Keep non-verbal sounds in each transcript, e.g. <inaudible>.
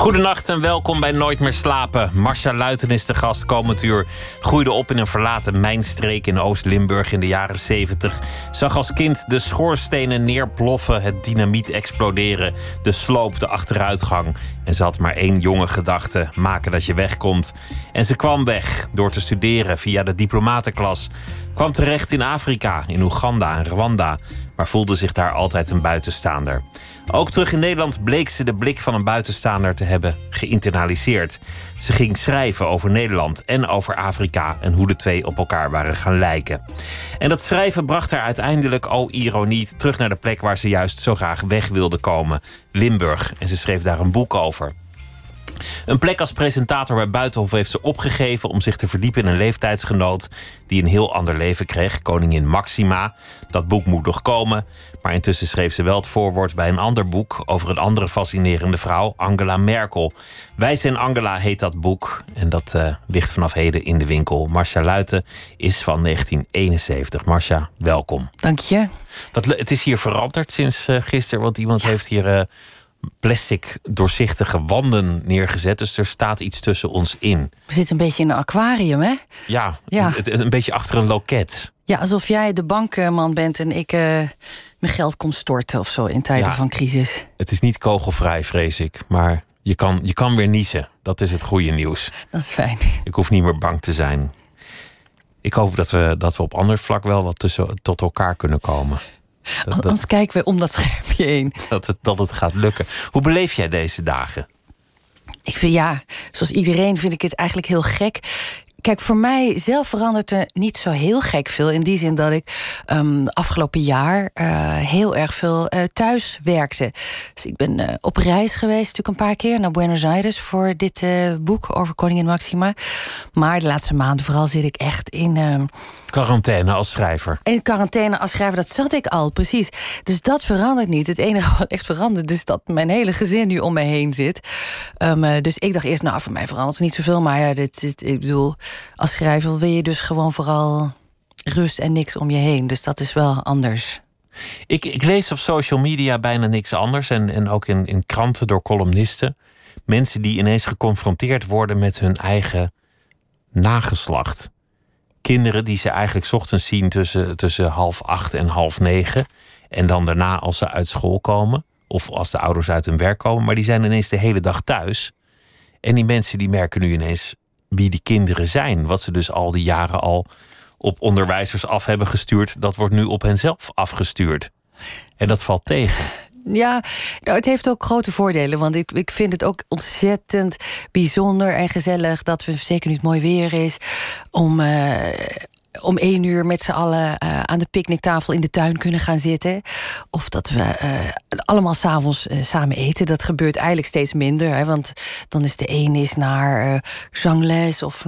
Goedenacht en welkom bij Nooit meer slapen. Marcia Luiten is de gast komend uur. Groeide op in een verlaten mijnstreek in Oost-Limburg in de jaren 70. Zag als kind de schoorstenen neerploffen, het dynamiet exploderen, de sloop, de achteruitgang. En ze had maar één jonge gedachte: maken dat je wegkomt. En ze kwam weg door te studeren via de diplomatenklas. Kwam terecht in Afrika, in Oeganda en Rwanda, maar voelde zich daar altijd een buitenstaander. Ook terug in Nederland bleek ze de blik van een buitenstaander te hebben geïnternaliseerd. Ze ging schrijven over Nederland en over Afrika en hoe de twee op elkaar waren gaan lijken. En dat schrijven bracht haar uiteindelijk, al ironie, terug naar de plek waar ze juist zo graag weg wilde komen: Limburg. En ze schreef daar een boek over. Een plek als presentator bij Buitenhof heeft ze opgegeven om zich te verdiepen in een leeftijdsgenoot die een heel ander leven kreeg, koningin Maxima. Dat boek moet nog komen, maar intussen schreef ze wel het voorwoord bij een ander boek over een andere fascinerende vrouw, Angela Merkel. Wij zijn Angela heet dat boek en dat uh, ligt vanaf heden in de winkel. Marcia Luiten is van 1971. Marcia, welkom. Dank je. Het is hier veranderd sinds uh, gisteren, want iemand heeft hier. Uh, plastic doorzichtige wanden neergezet. Dus er staat iets tussen ons in. We zitten een beetje in een aquarium, hè? Ja, ja. Het, een beetje achter een loket. Ja, alsof jij de bankman bent en ik uh, mijn geld kom storten of zo in tijden van crisis. Het is niet kogelvrij, vrees ik. Maar je kan, je kan weer niezen. Dat is het goede nieuws. Dat is fijn. Ik hoef niet meer bang te zijn. Ik hoop dat we, dat we op ander vlak wel wat tussen, tot elkaar kunnen komen. Dat, Anders kijken we om dat schermpje heen. Dat het, dat het gaat lukken. Hoe beleef jij deze dagen? Ik vind ja, zoals iedereen vind ik het eigenlijk heel gek. Kijk, voor mij zelf verandert er niet zo heel gek veel. In die zin dat ik um, afgelopen jaar uh, heel erg veel uh, thuis werkte. Dus ik ben uh, op reis geweest, natuurlijk een paar keer naar Buenos Aires voor dit boek over Koningin Maxima. Maar de laatste maanden vooral zit ik echt in. Quarantaine als schrijver. In quarantaine als schrijver, dat zat ik al, precies. Dus dat verandert niet. Het enige wat echt verandert is dat mijn hele gezin nu om me heen zit. Um, dus ik dacht eerst, nou, voor mij verandert er niet zoveel. Maar ja, dit, dit, ik bedoel, als schrijver wil je dus gewoon vooral rust en niks om je heen. Dus dat is wel anders. Ik, ik lees op social media bijna niks anders. En, en ook in, in kranten door columnisten. Mensen die ineens geconfronteerd worden met hun eigen nageslacht kinderen die ze eigenlijk ochtends zien tussen, tussen half acht en half negen. En dan daarna als ze uit school komen. Of als de ouders uit hun werk komen. Maar die zijn ineens de hele dag thuis. En die mensen die merken nu ineens wie die kinderen zijn. Wat ze dus al die jaren al op onderwijzers af hebben gestuurd. Dat wordt nu op henzelf afgestuurd. En dat valt tegen. Ja, nou, het heeft ook grote voordelen. Want ik, ik vind het ook ontzettend bijzonder en gezellig dat we, zeker nu het mooi weer is, om. Uh, om één uur met z'n allen uh, aan de picknicktafel in de tuin kunnen gaan zitten. Of dat we uh, allemaal s'avonds uh, samen eten. Dat gebeurt eigenlijk steeds minder. Hè, want dan is de een is naar zangles of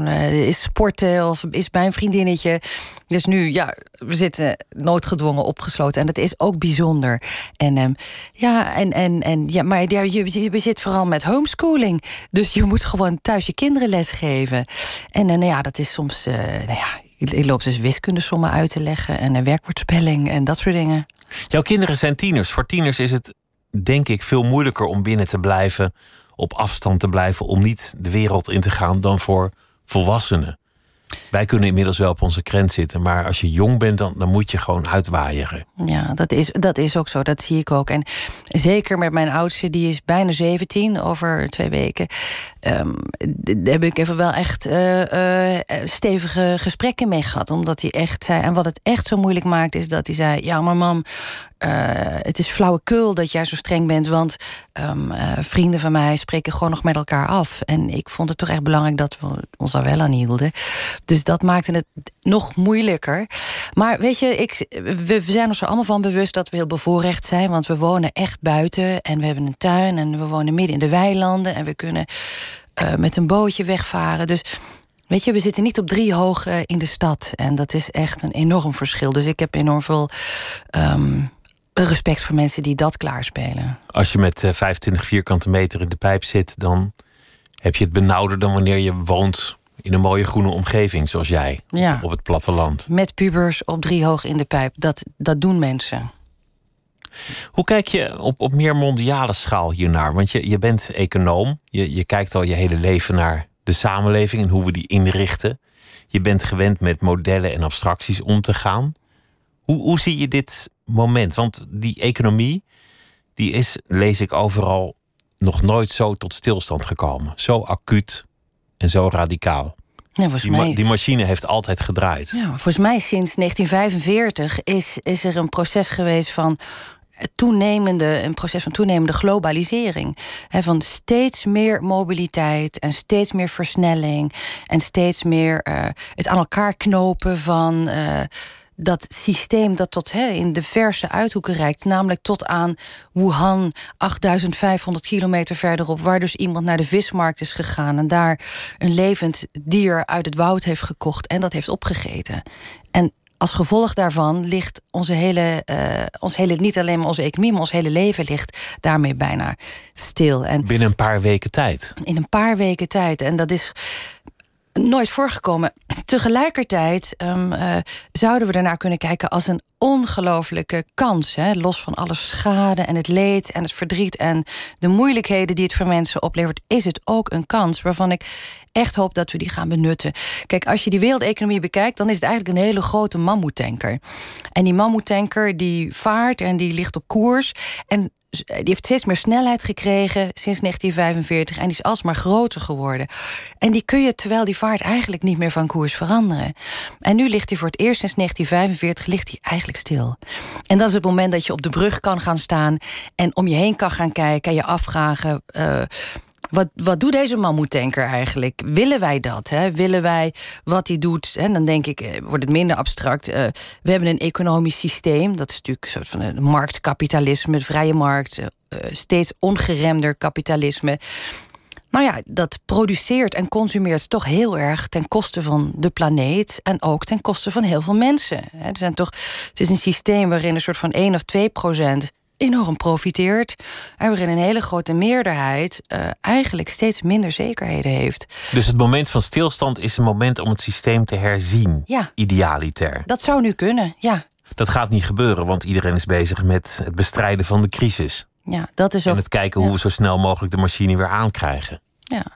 is sporten of is bij een vriendinnetje. Dus nu, ja, we zitten noodgedwongen opgesloten. En dat is ook bijzonder. En um, ja, en, en, en ja, maar ja, je, je zit vooral met homeschooling. Dus je moet gewoon thuis je kinderen lesgeven. En nou ja, dat is soms, nou ja je loopt dus wiskundesommen uit te leggen en een werkwoordspelling en dat soort dingen. Jouw kinderen zijn tieners. Voor tieners is het denk ik veel moeilijker om binnen te blijven, op afstand te blijven, om niet de wereld in te gaan dan voor volwassenen. Wij kunnen inmiddels wel op onze grens zitten, maar als je jong bent, dan, dan moet je gewoon uitwaaieren. Ja, dat is, dat is ook zo, dat zie ik ook. En zeker met mijn oudste, die is bijna 17 over twee weken. Um, daar heb ik even wel echt uh, uh, stevige gesprekken mee gehad. Omdat hij echt zei. En wat het echt zo moeilijk maakt, is dat hij zei: Ja, maar mam, het is flauwekul dat jij zo streng bent. Want um, vrienden van mij spreken gewoon nog met elkaar af. En ik vond het toch echt belangrijk dat we ons daar wel aan hielden. Dus dat maakte het nog moeilijker. Maar weet je, ik, we zijn ons er allemaal van bewust dat we heel bevoorrecht zijn. Want we wonen echt buiten en we hebben een tuin en we wonen midden in de weilanden. En we kunnen uh, met een bootje wegvaren. Dus weet je, we zitten niet op drie hoog uh, in de stad. En dat is echt een enorm verschil. Dus ik heb enorm veel um, respect voor mensen die dat klaarspelen. Als je met 25 vierkante meter in de pijp zit, dan heb je het benauwder dan wanneer je woont in een mooie groene omgeving, zoals jij, Ja. op het platteland. Met pubers op drie hoog in de pijp. Dat, dat doen mensen. Hoe kijk je op, op meer mondiale schaal hiernaar? Want je, je bent econoom, je, je kijkt al je hele leven naar de samenleving en hoe we die inrichten. Je bent gewend met modellen en abstracties om te gaan. Hoe, hoe zie je dit moment? Want die economie, die is, lees ik overal, nog nooit zo tot stilstand gekomen. Zo acuut en zo radicaal. Ja, volgens Die, ma- mij, die machine heeft altijd gedraaid. ja, volgens mij sinds 1945 is, is er een proces geweest van toenemende, een proces van toenemende globalisering. Van steeds meer mobiliteit en steeds meer versnelling en steeds meer eh, het aan elkaar knopen van. eh, dat systeem dat tot in de verse uithoeken reikt, namelijk tot aan Wuhan, 8500 kilometer verderop, waar dus iemand naar de vismarkt is gegaan en daar een levend dier uit het woud heeft gekocht en dat heeft opgegeten. En als gevolg daarvan ligt onze hele, eh, ons hele, niet alleen maar onze economie, maar ons hele leven ligt daarmee bijna stil. En Binnen een paar weken tijd. in een paar weken tijd. En dat is nooit voorgekomen. Tegelijkertijd ehm, eh, zouden we ernaar kunnen kijken als een ongelofelijke kans. Hè? Los van alle schade en het leed en het verdriet en de moeilijkheden die het voor mensen oplevert, is het ook een kans waarvan ik echt hoop dat we die gaan benutten. Kijk, als je die wereldeconomie bekijkt, dan is het eigenlijk een hele grote mammoetanker. En die mammoetanker die vaart en die ligt op koers. En die heeft steeds meer snelheid gekregen sinds 1945 en die is alsmaar groter geworden. En die kun je, terwijl die vaart, eigenlijk niet meer van koers veranderen. En nu ligt hij voor het eerst sinds 1945 ligt hij eigenlijk stil. En dat is het moment dat je op de brug kan gaan staan en om je heen kan gaan kijken en je afvragen. eh, wat, wat doet deze mammoetanker eigenlijk? Willen wij dat? Hè? Willen wij wat hij doet? En dan denk ik, eh, wordt het minder abstract. Eh, we hebben een economisch systeem. Dat is natuurlijk een soort van een marktkapitalisme, de vrije markt. eh, eh, steeds ongeremder kapitalisme. Nou ja, dat produceert en consumeert toch heel erg ten koste van de planeet en ook ten koste van heel veel mensen. Er zijn toch, het is een systeem waarin een soort van 1 of 2 procent enorm profiteert en waarin een hele grote meerderheid eh, eigenlijk steeds minder zekerheden heeft. Dus het moment van stilstand is een moment om het systeem te herzien. Ja. Idealiter. Dat zou nu kunnen, ja. Dat gaat niet gebeuren, want iedereen is bezig met het bestrijden van de crisis. Ja, dat is ook En het kijken ja. hoe we zo snel mogelijk de machine weer aankrijgen. Ja,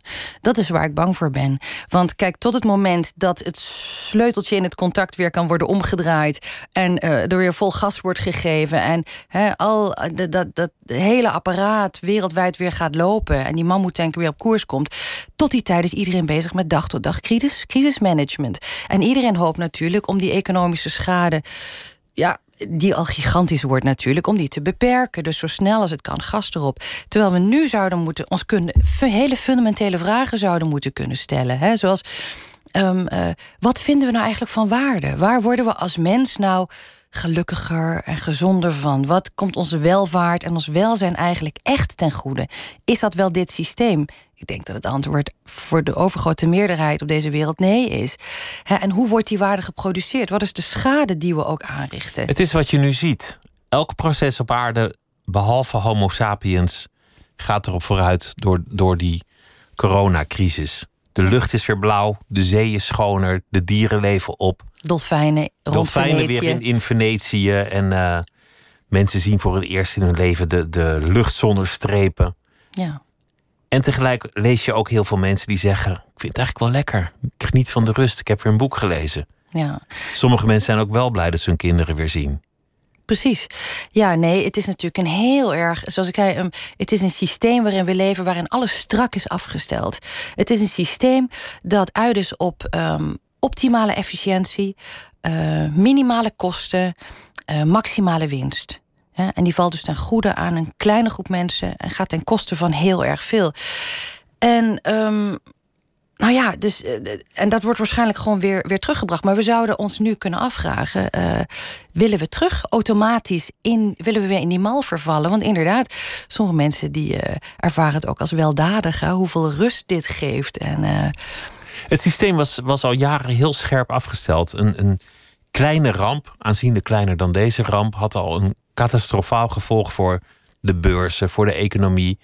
dat is waar ik bang voor ben. Want kijk, tot het moment dat het sleuteltje in het contact weer kan worden omgedraaid. en eh, er weer vol gas wordt gegeven. en al dat, dat, dat hele apparaat wereldwijd weer gaat lopen. en die mammoetanker weer op koers komt. tot die tijd is iedereen bezig met dag tot dag crisis, crisismanagement. En iedereen hoopt natuurlijk om die economische schade. ja, die al gigantisch wordt natuurlijk, om die te beperken. Dus zo snel als het kan, gas erop. Terwijl we nu zouden moeten ons kunnen, hele fundamentele vragen zouden moeten kunnen stellen. Hè? Zoals, ehm, eh, wat vinden we nou eigenlijk van waarde? Waar worden we als mens nou gelukkiger en gezonder van? Wat komt onze welvaart en ons welzijn eigenlijk echt ten goede? Is dat wel dit systeem? Ik denk dat het antwoord voor de overgrote meerderheid op deze wereld nee is. En hoe wordt die waarde geproduceerd? Wat is de schade die we ook aanrichten? Het is wat je nu ziet. Elk proces op aarde, behalve Homo sapiens, gaat erop vooruit door, door die coronacrisis. De lucht is weer blauw, de zee is schoner, de dieren leven op. Dolfijnen rond Dolfijnen weer in Venetië. En eh, mensen zien voor het eerst in hun leven de, de lucht zonder strepen. Ja. En tegelijk lees je ook heel veel mensen die zeggen: Ik vind het eigenlijk wel lekker. Ik geniet van de rust. Ik heb weer een boek gelezen. ja, Sommige mensen zijn ook wel blij dat ze hun kinderen weer zien. Precies. Ja, nee, het is natuurlijk een heel erg, zoals ik zei, um, het is een systeem waarin we leven, waarin alles strak is afgesteld. Het is een systeem dat uit is op ehm, optimale efficiëntie, eh, minimale kosten, eh, maximale winst. En die valt dus ten goede aan een kleine groep mensen en gaat ten koste van heel erg veel. En ehm, nou ja, dus, eh, en dat wordt waarschijnlijk gewoon weer, weer teruggebracht. Maar we zouden ons nu kunnen afvragen: eh, willen we terug automatisch in, willen we weer in die mal vervallen? Want inderdaad, sommige mensen die eh, ervaren het ook als weldadig, hè, hoeveel rust dit geeft. En Het systeem was, was al jaren heel scherp afgesteld. Een, een kleine ramp, aanzienlijk kleiner dan deze ramp, had al een catastrofaal gevolg voor de beurzen, voor de economie.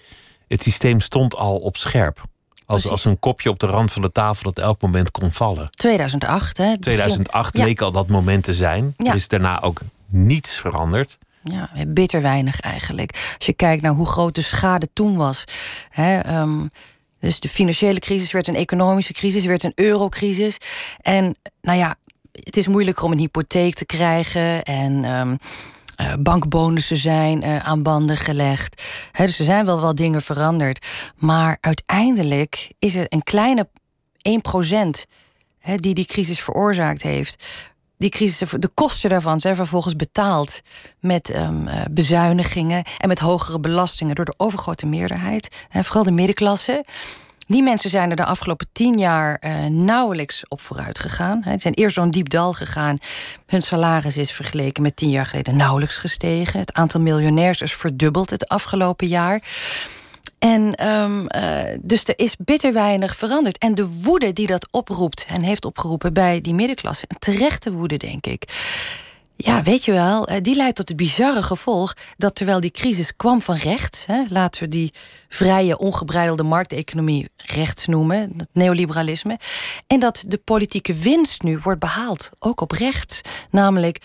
Het systeem stond al op scherp. Als, als een kopje op de rand van de tafel dat elk moment kon vallen. 2008, hè? 2008 leek al dat moment te zijn. Er is daarna ook niets veranderd. Ja, bitter weinig eigenlijk. Als je kijkt naar hoe groot de schade toen was. Hè, um, dus de financiële crisis werd een economische crisis, werd een eurocrisis. En nou ja, het is moeilijker om een hypotheek te krijgen. En um, uh, bankbonussen zijn uh, aan banden gelegd. dus er zijn wel wat dingen veranderd. Maar uiteindelijk is het een kleine 1% die die crisis veroorzaakt heeft die crisis, de kosten daarvan zijn vervolgens betaald met um, bezuinigingen en met hogere belastingen door de overgrote meerderheid, hè, vooral de middenklasse. Die mensen zijn er de afgelopen tien jaar uh, nauwelijks op vooruit gegaan. Ze zijn eerst zo'n diep dal gegaan. Hun salaris is vergeleken met tien jaar geleden nauwelijks gestegen. Het aantal miljonairs is verdubbeld het afgelopen jaar. En um, uh, dus er is bitter weinig veranderd. En de woede die dat oproept en heeft opgeroepen bij die middenklasse, een terechte woede, denk ik. Ja, weet je wel, eh, die leidt tot het bizarre gevolg dat terwijl die crisis kwam van rechts, hè, laten we die vrije, ongebreidelde markteconomie rechts noemen, het neoliberalisme, en dat de politieke winst nu wordt behaald, ook op rechts. Namelijk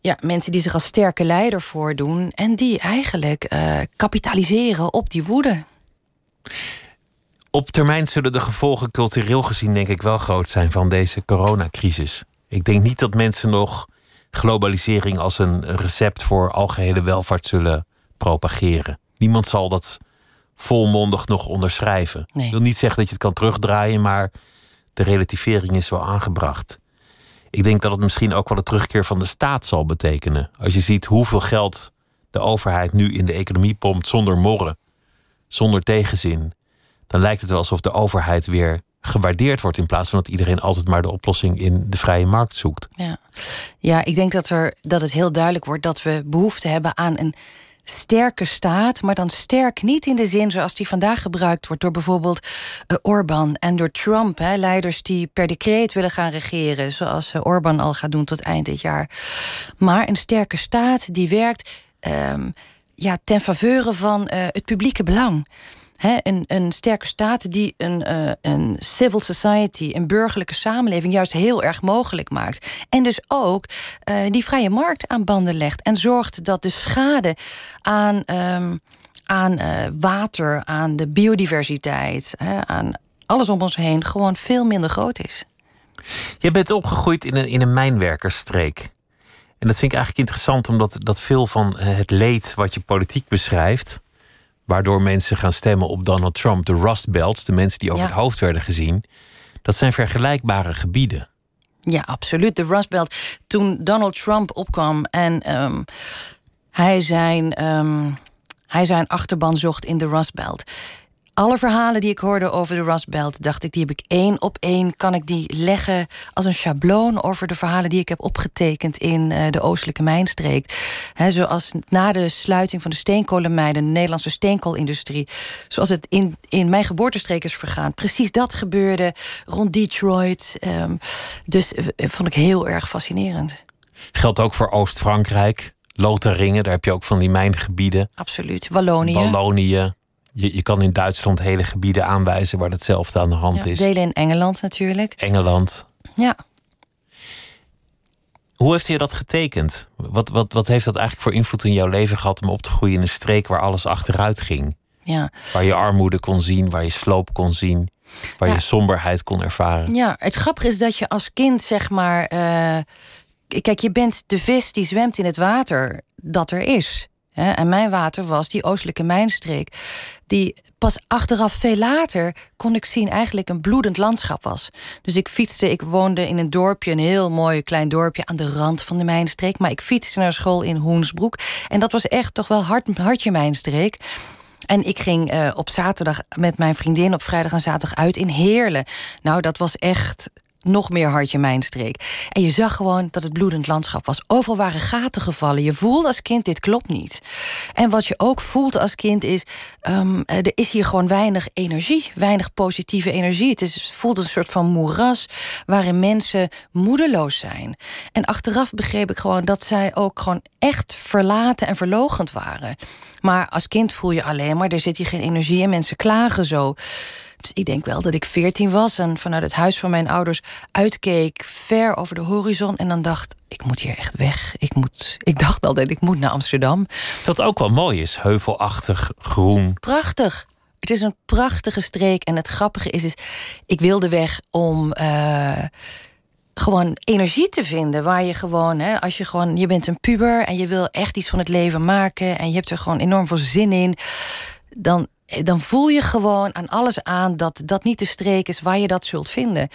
ja, mensen die zich als sterke leider voordoen en die eigenlijk uh, kapitaliseren op die woede. Op termijn zullen de gevolgen cultureel gezien denk ik wel groot zijn van deze coronacrisis. Ik denk niet dat mensen nog globalisering als een recept voor algehele welvaart zullen propageren. Niemand zal dat volmondig nog onderschrijven. Nee. Ik wil niet zeggen dat je het kan terugdraaien, maar de relativering is wel aangebracht. Ik denk dat het misschien ook wel de terugkeer van de staat zal betekenen. Als je ziet hoeveel geld de overheid nu in de economie pompt zonder morren, zonder tegenzin, dan lijkt het wel alsof de overheid weer gewaardeerd wordt in plaats van dat iedereen altijd maar de oplossing in de vrije markt zoekt. Ja, ja ik denk dat, er, dat het heel duidelijk wordt dat we behoefte hebben aan een sterke staat, maar dan sterk niet in de zin zoals die vandaag gebruikt wordt door bijvoorbeeld uh, Orbán en door Trump, hè, leiders die per decreet willen gaan regeren, zoals uh, Orbán al gaat doen tot eind dit jaar. Maar een sterke staat die werkt um, ja, ten faveur van uh, het publieke belang een, een, sterke staat die een, uh, een civil society, een burgerlijke samenleving, juist heel erg mogelijk maakt. En dus ook uh, die vrije markt aan banden legt. En zorgt dat de schade aan, um, aan uh, water, aan de biodiversiteit, aan alles om ons heen gewoon veel minder groot is. Je bent opgegroeid in een, in een mijnwerkersstreek. En dat vind ik eigenlijk interessant, omdat dat veel van het leed wat je politiek beschrijft waardoor mensen gaan stemmen op Donald Trump. De Rust Belts, de mensen die over het hoofd werden gezien, dat zijn vergelijkbare gebieden. Ja, absoluut. De Rust Belt. Toen Donald Trump opkwam en um, hij, zijn, um, hij zijn achterban zocht in de Rust Belt alle verhalen die ik hoorde over de Rust Belt, dacht ik, die heb ik één op één. Kan ik die leggen als een schabloon over de verhalen die ik heb opgetekend in uh, de oostelijke mijnstreek. He, zoals na de sluiting van de steenkolenmijnen, de Nederlandse steenkoolindustrie, zoals het in, in mijn geboortestreek is vergaan. Precies dat gebeurde rond Detroit. Um, dus uh, vond ik heel erg fascinerend. Geldt ook voor Oost-Frankrijk. Lotharingen, daar heb je ook van die mijngebieden. Absoluut. Wallonië. Wallonië. Je, je kan in Duitsland hele gebieden aanwijzen waar hetzelfde aan de hand ja, is. Delen in Engeland natuurlijk. Engeland. Ja. Hoe heeft je dat getekend? Wat, wat, wat heeft dat eigenlijk voor invloed in jouw leven gehad om op te groeien in een streek waar alles achteruit ging? Ja. Waar je armoede kon zien, waar je sloop kon zien, waar je somberheid kon ervaren. Ja, het grappige is dat je als kind zeg maar. Uh, kijk, je bent de vis die zwemt in het water dat er is. En mijn water was die oostelijke mijnstreek. Die pas achteraf veel later kon ik zien eigenlijk een bloedend landschap was. Dus ik fietste, ik woonde in een dorpje, een heel mooi klein dorpje aan de rand van de mijnstreek. Maar ik fietste naar school in Hoensbroek. En dat was echt toch wel hard, hartje mijnstreek. En ik ging uh, op zaterdag met mijn vriendin op vrijdag en zaterdag uit in Heerlen. Nou, dat was echt nog meer hartje mijnstreek. En je zag gewoon dat het bloedend landschap was. Overal waren gaten gevallen. Je voelde als kind, dit klopt niet. En wat je ook voelt als kind is... Um, er is hier gewoon weinig energie. Weinig positieve energie. Het, is, voelt een soort van moeras... waarin mensen moedeloos zijn. En achteraf begreep ik gewoon dat zij ook gewoon echt verlaten en verlogend waren. Maar als kind voel je alleen maar, er zit hier geen energie in. Mensen klagen zo. Dus ik denk wel dat ik veertien was en vanuit het huis van mijn ouders uitkeek ver over de horizon en dan dacht: ik moet hier echt weg. Ik, moet, ik dacht altijd: ik moet naar Amsterdam. Dat ook wel mooi is, heuvelachtig, groen. Prachtig. Het is een prachtige streek en het grappige is, is ik wilde weg om. Uh, gewoon energie te vinden. Waar je gewoon, hè, als je gewoon, je bent een puber en je wil echt iets van het leven maken en je hebt er gewoon enorm veel zin in, dan dan voel je gewoon aan alles aan dat dat niet de streek is waar je dat zult vinden.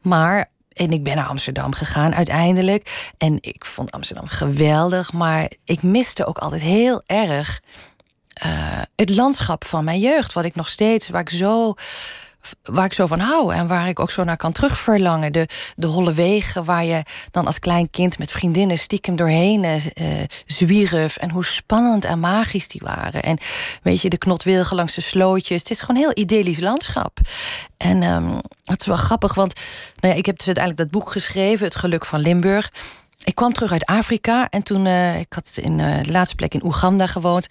Maar en ik ben naar Amsterdam gegaan uiteindelijk. En ik vond Amsterdam geweldig. Maar ik miste ook altijd heel erg uh, het landschap van mijn jeugd. Wat ik nog steeds, waar ik zo waar ik zo van hou en waar ik ook zo naar kan terugverlangen. De, de holle wegen waar je dan als klein kind met vriendinnen stiekem doorheen uh, zwierf. En hoe spannend en magisch die waren. En weet je, de knotwilgen langs de slootjes. Het is gewoon een heel idyllisch landschap. En um, het is wel grappig, want nou ja, ik heb dus uiteindelijk dat boek geschreven, Het Geluk van Limburg. Ik kwam terug uit Afrika en toen, uh, ik had in uh, de laatste plek in Oeganda gewoond.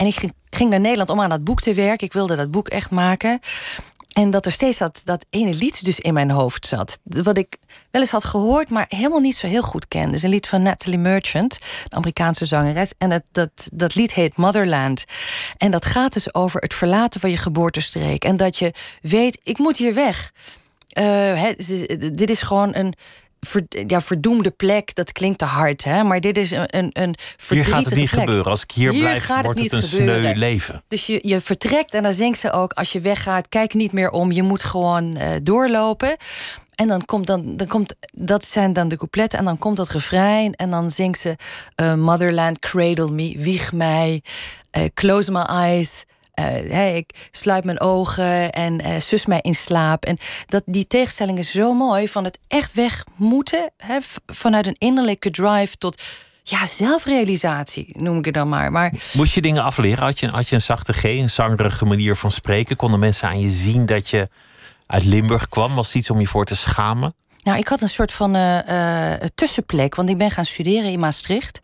En ik ging, naar Nederland om aan dat boek te werken. Ik wilde dat boek echt maken. En dat er steeds dat, dat ene lied dus in mijn hoofd zat. Wat ik wel eens had gehoord, maar helemaal niet zo heel goed kende. is een lied van Natalie Merchant, de Amerikaanse zangeres. En dat, dat, dat lied heet Motherland. En dat gaat dus over het verlaten van je geboortestreek. En dat je weet, ik moet hier weg. Uh, dit is gewoon een, ja, verdoemde plek, dat klinkt te hard, hè? maar dit is een, een, een Hier gaat het niet gebeuren. Als ik hier, blijf, wordt het, een sneu leven. Dus je, je vertrekt en dan zingt ze ook... als je weggaat, kijk niet meer om. Je moet gewoon uh, doorlopen. En dan komt dan, dan komt, dat zijn dan de coupletten. En dan komt dat refrein. En dan zingt ze uh, Motherland, cradle me, wieg mij, uh, close my eyes... Uh, ik sluit mijn ogen en sus mij in slaap. En dat, die tegenstelling is zo mooi van het echt weg moeten. vanuit een innerlijke drive tot ja, zelfrealisatie, noem ik het dan maar. maar. Moest je dingen afleren? Had je, had je een zachte G, een zangerige manier van spreken? Konden mensen aan je zien dat je uit Limburg kwam? Was iets om je voor te schamen? Nou, ik had een soort van uh, tussenplek, want ik ben gaan studeren in Maastricht.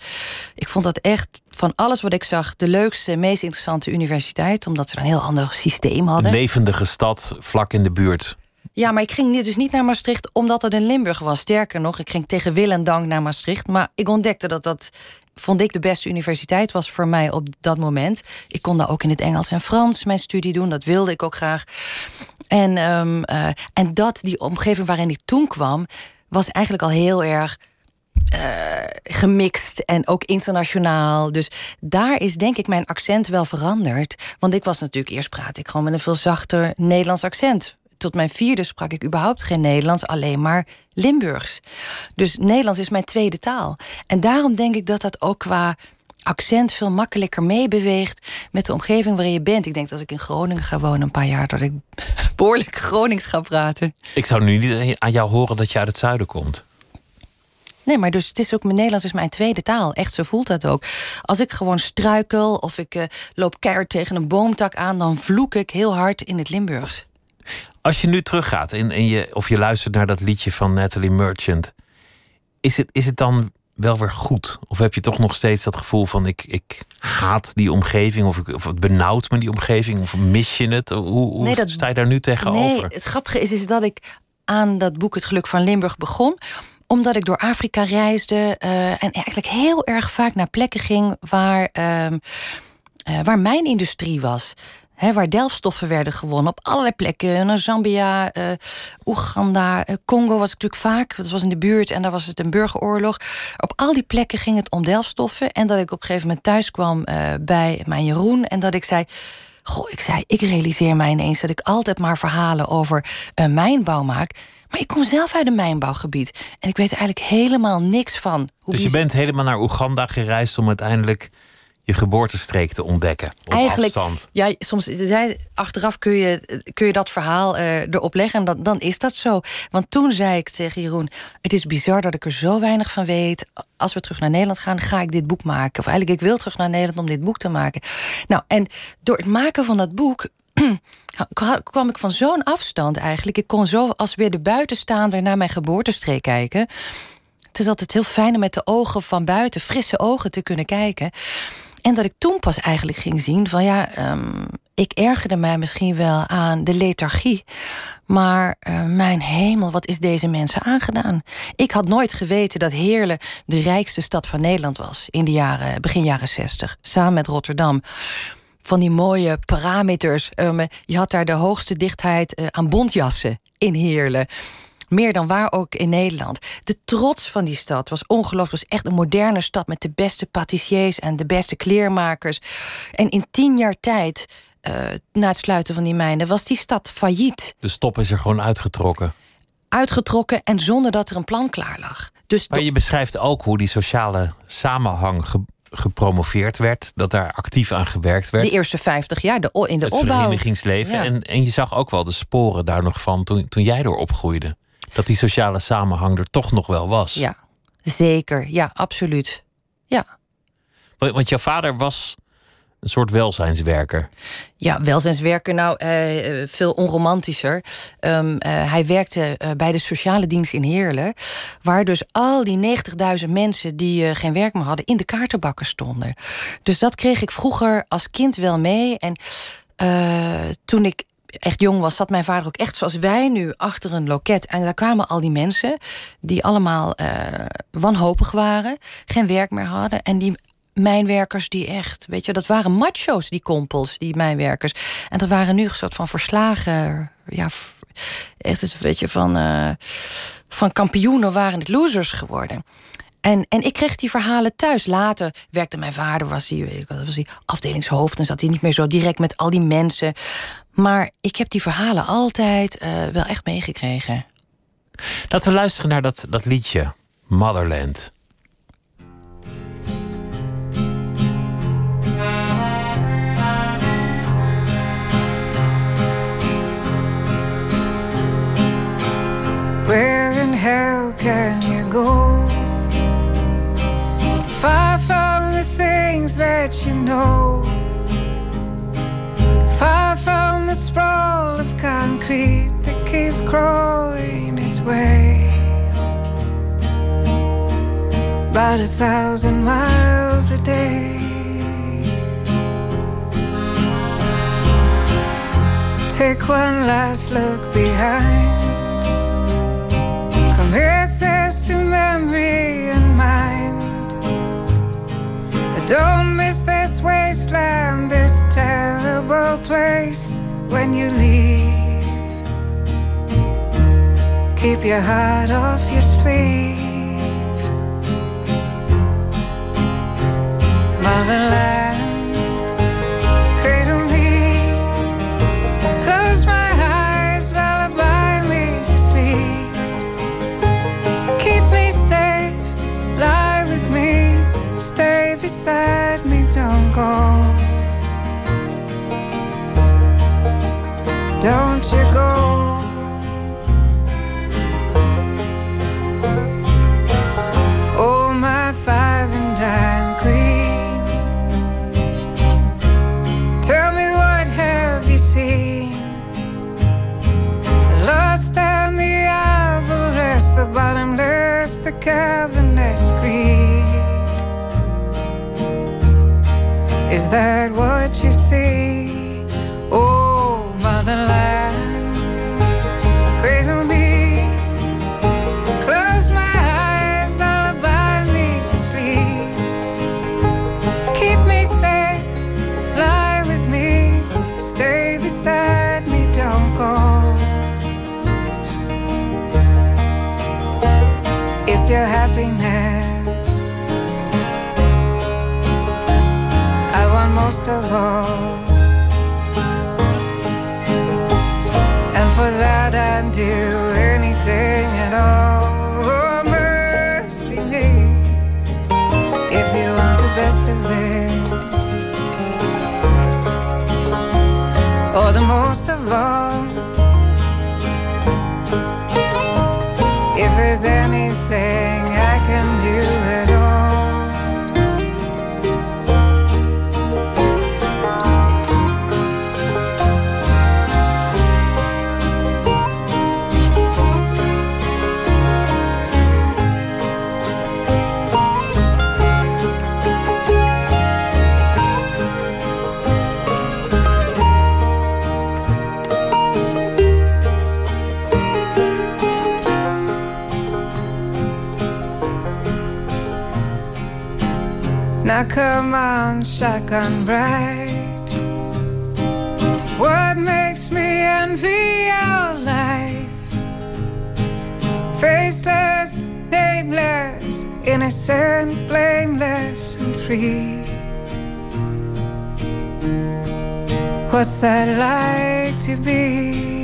Ik vond dat echt van alles wat ik zag de leukste, meest interessante universiteit, omdat ze een heel ander systeem hadden. Een levendige stad vlak in de buurt. Ja, maar ik ging dus niet naar Maastricht omdat het in Limburg was. Sterker nog, ik ging tegen wil en dank naar Maastricht. Maar ik ontdekte dat dat, vond ik, de beste universiteit was voor mij op dat moment. Ik kon daar ook in het Engels en Frans mijn studie doen. Dat wilde ik ook graag. En, um, uh, en dat, die omgeving waarin ik toen kwam, was eigenlijk al heel erg uh, gemixt en ook internationaal. Dus daar is denk ik mijn accent wel veranderd. Want ik was natuurlijk eerst praat ik gewoon met een veel zachter Nederlands accent. Tot mijn vierde sprak ik überhaupt geen Nederlands, alleen maar Limburgs. Dus Nederlands is mijn tweede taal. En daarom denk ik dat dat ook qua accent veel makkelijker meebeweegt met de omgeving waarin je bent. Ik denk dat als ik in Groningen ga wonen een paar jaar, dat ik <laughs> behoorlijk Gronings ga praten. Ik zou nu niet aan jou horen dat je uit het zuiden komt. Nee, maar dus het is ook mijn Nederlands is mijn tweede taal. Echt, zo voelt dat ook. Als ik gewoon struikel of ik uh, loop keihard tegen een boomtak aan, dan vloek ik heel hard in het Limburgs. Als je nu teruggaat en, en je, of je luistert naar dat liedje van Natalie Merchant, is het, is het dan wel weer goed? Of heb je toch nog steeds dat gevoel van ik, ik haat die omgeving of, ik, of het benauwt me die omgeving of mis je het? Hoe, hoe nee, dat, sta je daar nu tegenover? Nee, het grappige is, is dat ik aan dat boek Het Geluk van Limburg begon omdat ik door Afrika reisde uh, en eigenlijk heel erg vaak naar plekken ging waar, uh, uh, waar mijn industrie was. He, waar delfstoffen werden gewonnen op allerlei plekken. Zambia, uh, Oeganda, uh, Congo was ik natuurlijk vaak. Dat was in de buurt en daar was het een burgeroorlog. Op al die plekken ging het om delfstoffen. En dat ik op een gegeven moment thuis kwam uh, bij mijn Jeroen. En dat ik zei... Goh, ik zei, ik realiseer mij ineens dat ik altijd maar verhalen over een mijnbouw maak. Maar ik kom zelf uit een mijnbouwgebied. En ik weet eigenlijk helemaal niks van. Hoe dus je bent helemaal naar Oeganda gereisd om uiteindelijk je geboortestreek te ontdekken. Op Eigenlijk, afstand. ja, soms achteraf kun je, kun je dat verhaal uh, erop leggen en dan, dan is dat zo. Want toen zei ik tegen Jeroen: Het is bizar dat ik er zo weinig van weet. Als we terug naar Nederland gaan, ga ik dit boek maken. Of eigenlijk, ik wil terug naar Nederland om dit boek te maken. Nou, en door het maken van dat boek <clears throat> kwam ik van zo'n afstand eigenlijk. Ik kon zo als weer de buitenstaander naar mijn geboortestreek kijken. Het is altijd heel fijn om met de ogen van buiten, frisse ogen te kunnen kijken. En dat ik toen pas eigenlijk ging zien van ja, um, ik ergerde mij misschien wel aan de lethargie. Maar uh, mijn hemel, wat is deze mensen aangedaan? Ik had nooit geweten dat Heerlen de rijkste stad van Nederland was in de jaren, begin jaren 60, samen met Rotterdam van die mooie parameters. Um, je had daar de hoogste dichtheid uh, aan bontjassen in Heerlen. Meer dan waar ook in Nederland. De trots van die stad was ongelooflijk. Het was echt een moderne stad met de beste patissiers en de beste kleermakers. En in tien jaar tijd, uh, na het sluiten van die mijnen, was die stad failliet. De stop is er gewoon uitgetrokken. Uitgetrokken en zonder dat er een plan klaar lag. Dus maar je beschrijft ook hoe die sociale samenhang gepromoveerd werd, dat daar actief aan gewerkt werd. De eerste 50 jaar de, in de het opbouw. verenigingsleven. Ja. En, en je zag ook wel de sporen daar nog van toen, toen jij door opgroeide. Dat die sociale samenhang er toch nog wel was. Ja, zeker. Ja, absoluut. Ja. Want, want jouw vader was een soort welzijnswerker. Ja, welzijnswerker, nou uh, veel onromantischer. Um, uh, hij werkte uh, bij de sociale dienst in Heerlen, waar dus al die 90.000 mensen die geen werk meer hadden in de kaartenbakken stonden. Dus dat kreeg ik vroeger als kind wel mee. En toen ik echt jong was, zat mijn vader ook echt zoals wij nu achter een loket. En daar kwamen al die mensen die allemaal wanhopig waren, geen werk meer hadden en die mijnwerkers die echt, weet je, dat waren macho's, die kompels, die mijnwerkers. En dat waren nu een soort van verslagen, ja, echt het, weet je, van, uh, van kampioenen waren het losers geworden. En, en ik kreeg die verhalen thuis. Later werkte mijn vader, was hij was die afdelingshoofd... en zat hij niet meer zo direct met al die mensen. Maar ik heb die verhalen altijd uh, wel echt meegekregen. Laten we luisteren naar dat, dat liedje, Motherland. Where in hell can you go? Far from the things that you know. Far from the sprawl of concrete that keeps crawling its way. About a thousand miles a day. Take one last look behind Commit this to memory. Don't miss this wasteland, this terrible place when you leave. Keep your heart off your sleeve. Motherland. Don't you go. Oh, my five and dime queen. Tell me what have you seen? Lost and the avarice, the bottomless, the cavernous greed. Is that what you see? your happiness. I want most of all. And for that, I'd do anything at all. Oh, mercy me. If you want the best of it, or the most of all. If there's any Come on, shotgun bride. What makes me envy your life? Faceless, nameless, innocent, blameless, and free. What's that like to be?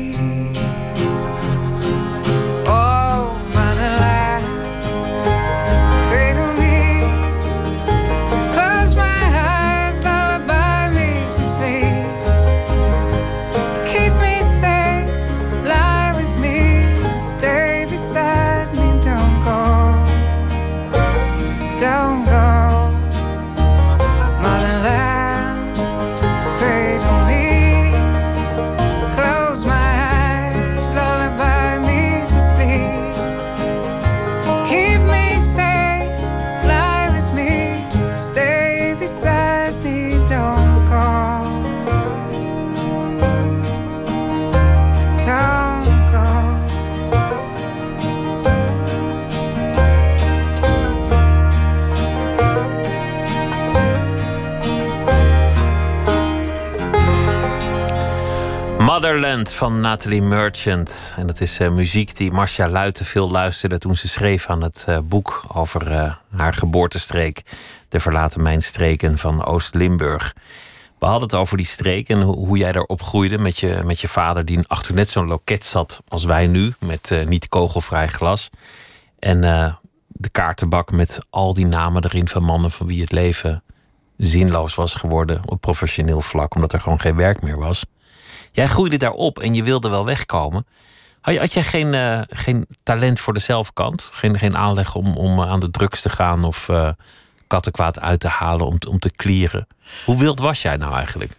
Motherland van Nathalie Merchant. En dat is eh, muziek die Marcia Luiten veel luisterde toen ze schreef aan het eh, boek over eh, haar geboortestreek. De verlaten mijnstreken van Oost-Limburg. We hadden het over die streek en hoe, jij daarop groeide met je, met je vader, die achter net zo'n loket zat als wij nu, met niet kogelvrij glas. En de kaartenbak met al die namen erin van mannen van wie het leven zinloos was geworden op professioneel vlak, omdat er gewoon geen werk meer was. Jij groeide daarop en je wilde wel wegkomen. Had, jij geen, eh, geen talent voor de zelfkant? Geen, geen aanleg om, om aan de drugs te gaan of eh kattenkwaad uit te halen om, om te klieren? Hoe wild was jij nou eigenlijk?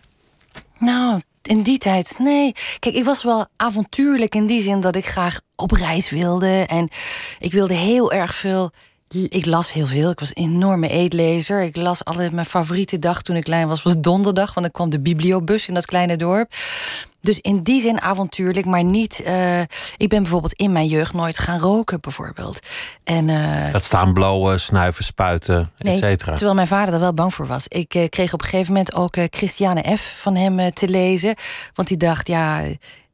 Nou, in die tijd, nee. Kijk, ik was wel avontuurlijk in die zin dat ik graag op reis wilde. En ik wilde heel erg veel. Ik las heel veel. Ik was een enorme eetlezer. Ik las altijd mijn favoriete dag toen ik klein was, was donderdag. Want dan kwam de bibliobus in dat kleine dorp. Dus in die zin avontuurlijk, maar niet. eh, ik ben bijvoorbeeld in mijn jeugd nooit gaan roken, bijvoorbeeld. En, eh, Dat staan blowen, snuiven, spuiten, et Nee, cetera. terwijl mijn vader er wel bang voor was. Ik eh, kreeg op een gegeven moment ook Christiane F. van hem te lezen. Want die dacht, ja,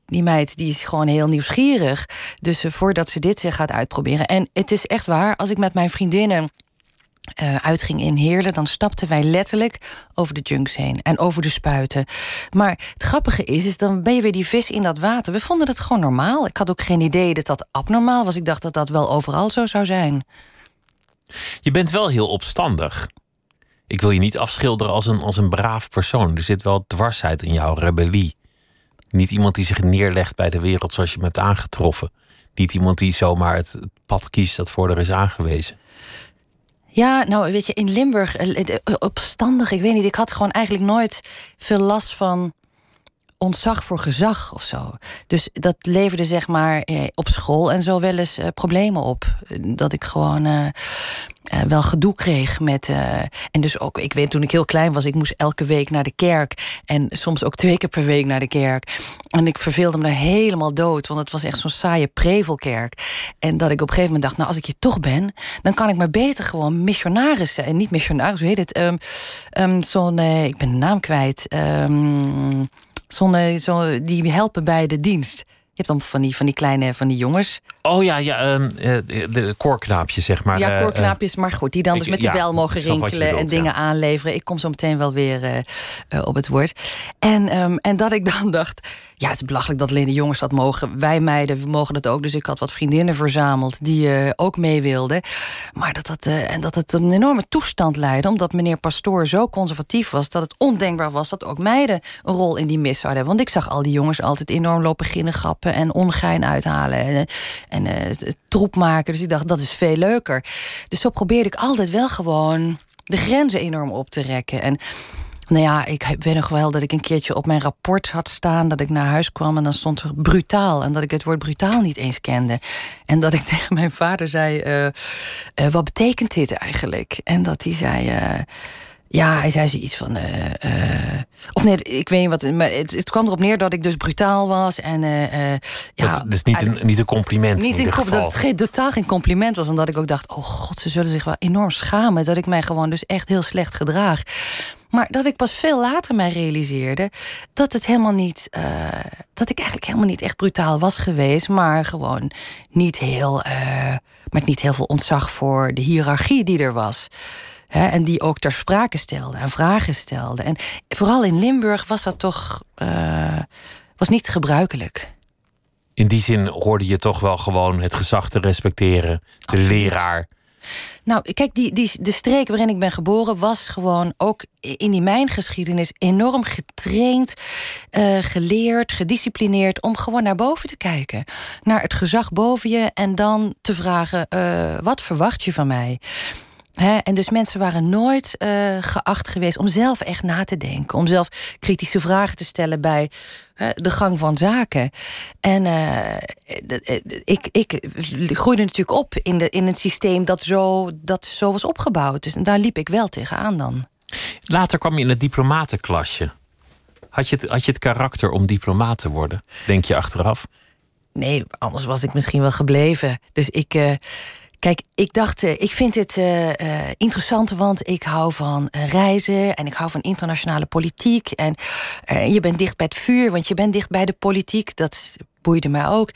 die meid die is gewoon heel nieuwsgierig. Dus eh, voordat ze dit eh, gaat uitproberen. En het is echt waar, als ik met mijn vriendinnen eh, uitging in Heerlen, dan stapten wij letterlijk over de junks heen en over de spuiten. Maar het grappige is, is dan ben je weer die vis in dat water. We vonden het gewoon normaal. Ik had ook geen idee dat dat abnormaal was. Ik dacht dat dat wel overal zo zou zijn. Je bent wel heel opstandig. Ik wil je niet afschilderen als een, als een braaf persoon. Er zit wel dwarsheid in jouw rebellie. Niet iemand die zich neerlegt bij de wereld zoals je me hebt aangetroffen. Niet iemand die zomaar het, pad kiest dat voor er is aangewezen. Ja, nou weet je, in Limburg, eh, eh, opstandig, ik weet niet. Ik had gewoon eigenlijk nooit veel last van ontzag voor gezag of zo. Dus dat leverde zeg maar eh, op school en zo wel eens eh, problemen op. Dat ik gewoon eh, wel gedoe kreeg met. en dus ook, ik weet toen ik heel klein was, ik moest elke week naar de kerk. En soms ook twee keer per week naar de kerk. En ik verveelde me daar helemaal dood, want het was echt zo'n saaie prevelkerk. En dat ik op een gegeven moment dacht, nou als ik hier toch ben, dan kan ik maar beter gewoon missionaris zijn. Niet missionaris, hoe heet het? Ehm, ehm, zo'n, ik ben de naam kwijt. Ehm, zo'n, eh, zo, die helpen bij de dienst. Je hebt dan van die, van die kleine van die jongens. Oh ja, ja ehm, eh, de koorknaapjes, zeg maar. Ja, Eh, koorknaapjes, maar goed. Die dan ik- dus met ja, bel mogen rinkelen en dingen ja. aanleveren. Ik kom zo meteen wel weer eh, eh, op het woord. En, ehm, en dat ik dan <laughs> dacht, ja, het is belachelijk dat alleen de jongens dat mogen. Wij meiden mogen dat ook. Dus ik had wat vriendinnen verzameld die eh, ook mee wilden. Maar dat, dat, eh, en dat het een enorme toestand leidde, omdat meneer Pastoor zo conservatief was dat het ondenkbaar was dat ook meiden een rol in die mis zouden hebben. Want ik zag al die jongens altijd enorm lopen ginnegappen en ongein uithalen en, eh, troep maken. Dus ik dacht, dat is veel leuker. Dus zo probeerde ik altijd wel gewoon de grenzen enorm op te rekken. En nou ja, ik weet nog wel dat ik een keertje op mijn rapport had staan dat ik naar huis kwam en dan stond er brutaal. En dat ik het woord brutaal niet eens kende. En dat ik <laughs> tegen mijn vader zei: eh, eh, Wat betekent dit eigenlijk? En dat hij zei. eh, ja, hij zei zoiets van. of nee, ik weet niet wat. Maar het, het kwam erop neer dat ik dus brutaal was. En ja, dat, is niet een, niet een compliment. niet in ieder kop, dat geval. het geen, totaal geen compliment was. En dat ik ook dacht, oh god, ze zullen zich wel enorm schamen... dat ik mij gewoon dus echt heel slecht gedraag. Maar dat ik pas veel later mij realiseerde... dat het helemaal niet... eh, dat ik eigenlijk helemaal niet echt brutaal was geweest... maar gewoon niet heel... eh, met niet heel veel ontzag voor de hiërarchie die er was... Hè, en die ook ter sprake stelde en vragen stelde. En vooral in Limburg was dat toch eh, was niet gebruikelijk. In die zin hoorde je toch wel gewoon het gezag te respecteren. De leraar. Nou, kijk, die, die, de streek waarin ik ben geboren was gewoon ook in die mijngeschiedenis enorm getraind, eh, geleerd, gedisciplineerd om gewoon naar boven te kijken. Naar het gezag boven je en dan te vragen: eh, wat verwacht je van mij? En dus mensen waren nooit eh, geacht geweest om zelf echt na te denken. Om zelf kritische vragen te stellen bij de gang van zaken. En eh, eh, ik, ik groeide natuurlijk op in, de, in een systeem dat zo, dat zo was opgebouwd. Dus daar liep ik wel tegenaan dan. Later kwam je in het diplomatenklasje. Had je, het, had je het karakter om diplomaat te worden? Denk je achteraf? Nee, anders was ik misschien wel gebleven. Dus ik. Kijk, ik dacht, eh, ik vind dit eh, eh, interessant, want ik hou van reizen en ik hou van internationale politiek. En je bent dicht bij het vuur, want je bent dicht bij de politiek. Dat boeide mij ook.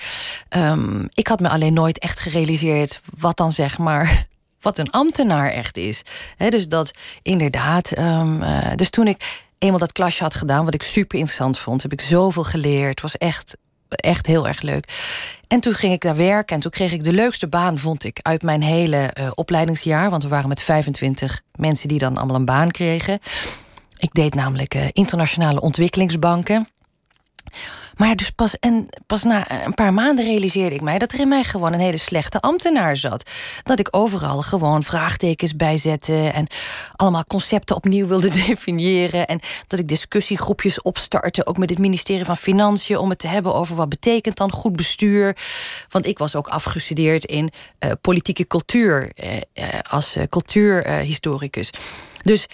Ehm, ik had me alleen nooit echt gerealiseerd wat dan zeg maar. <laughs> Wat een ambtenaar echt is. Dus dat inderdaad. ehm, eh, dus toen ik eenmaal dat klasje had gedaan, wat ik super interessant vond, heb ik zoveel geleerd. Het was echt echt heel erg leuk. En toen ging ik daar werken en toen kreeg ik de leukste baan, vond ik, uit mijn hele eh, opleidingsjaar. Want we waren met 25 mensen die dan allemaal een baan kregen. Ik deed namelijk eh, internationale ontwikkelingsbanken. Maar dus pas, en pas na een paar maanden realiseerde ik mij dat er in mij gewoon een hele slechte ambtenaar zat. Dat ik overal gewoon vraagtekens bij zette en allemaal concepten opnieuw wilde <laughs> definiëren. En dat ik discussiegroepjes opstartte, ook met het ministerie van Financiën, om het te hebben over wat betekent dan goed bestuur. Want ik was ook afgestudeerd in eh, politieke cultuur eh, eh, als eh, cultuurhistoricus. dus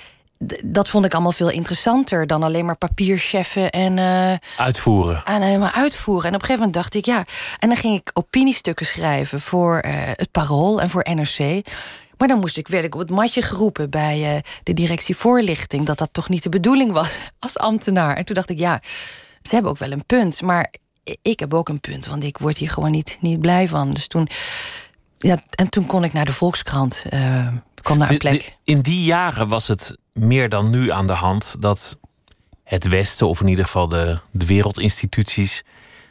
dat vond ik allemaal veel interessanter dan alleen maar papiercheffen en. eh, Uitvoeren. aan helemaal uitvoeren. En op een gegeven moment dacht ik, ja. En dan ging ik opiniestukken schrijven voor eh, het Parool en voor NRC. Maar dan moest ik, werd ik op het matje geroepen bij eh, de directie voorlichting... dat dat toch niet de bedoeling was <laughs> als ambtenaar. En toen dacht ik, ja, ze hebben ook wel een punt. Maar ik heb ook een punt, want ik word hier gewoon niet, niet blij van. Dus toen, ja, en toen kon ik naar de Volkskrant, eh kwam een De- plek. de- in die jaren was het meer dan nu aan de hand dat het Westen, of in ieder geval de, de wereldinstituties,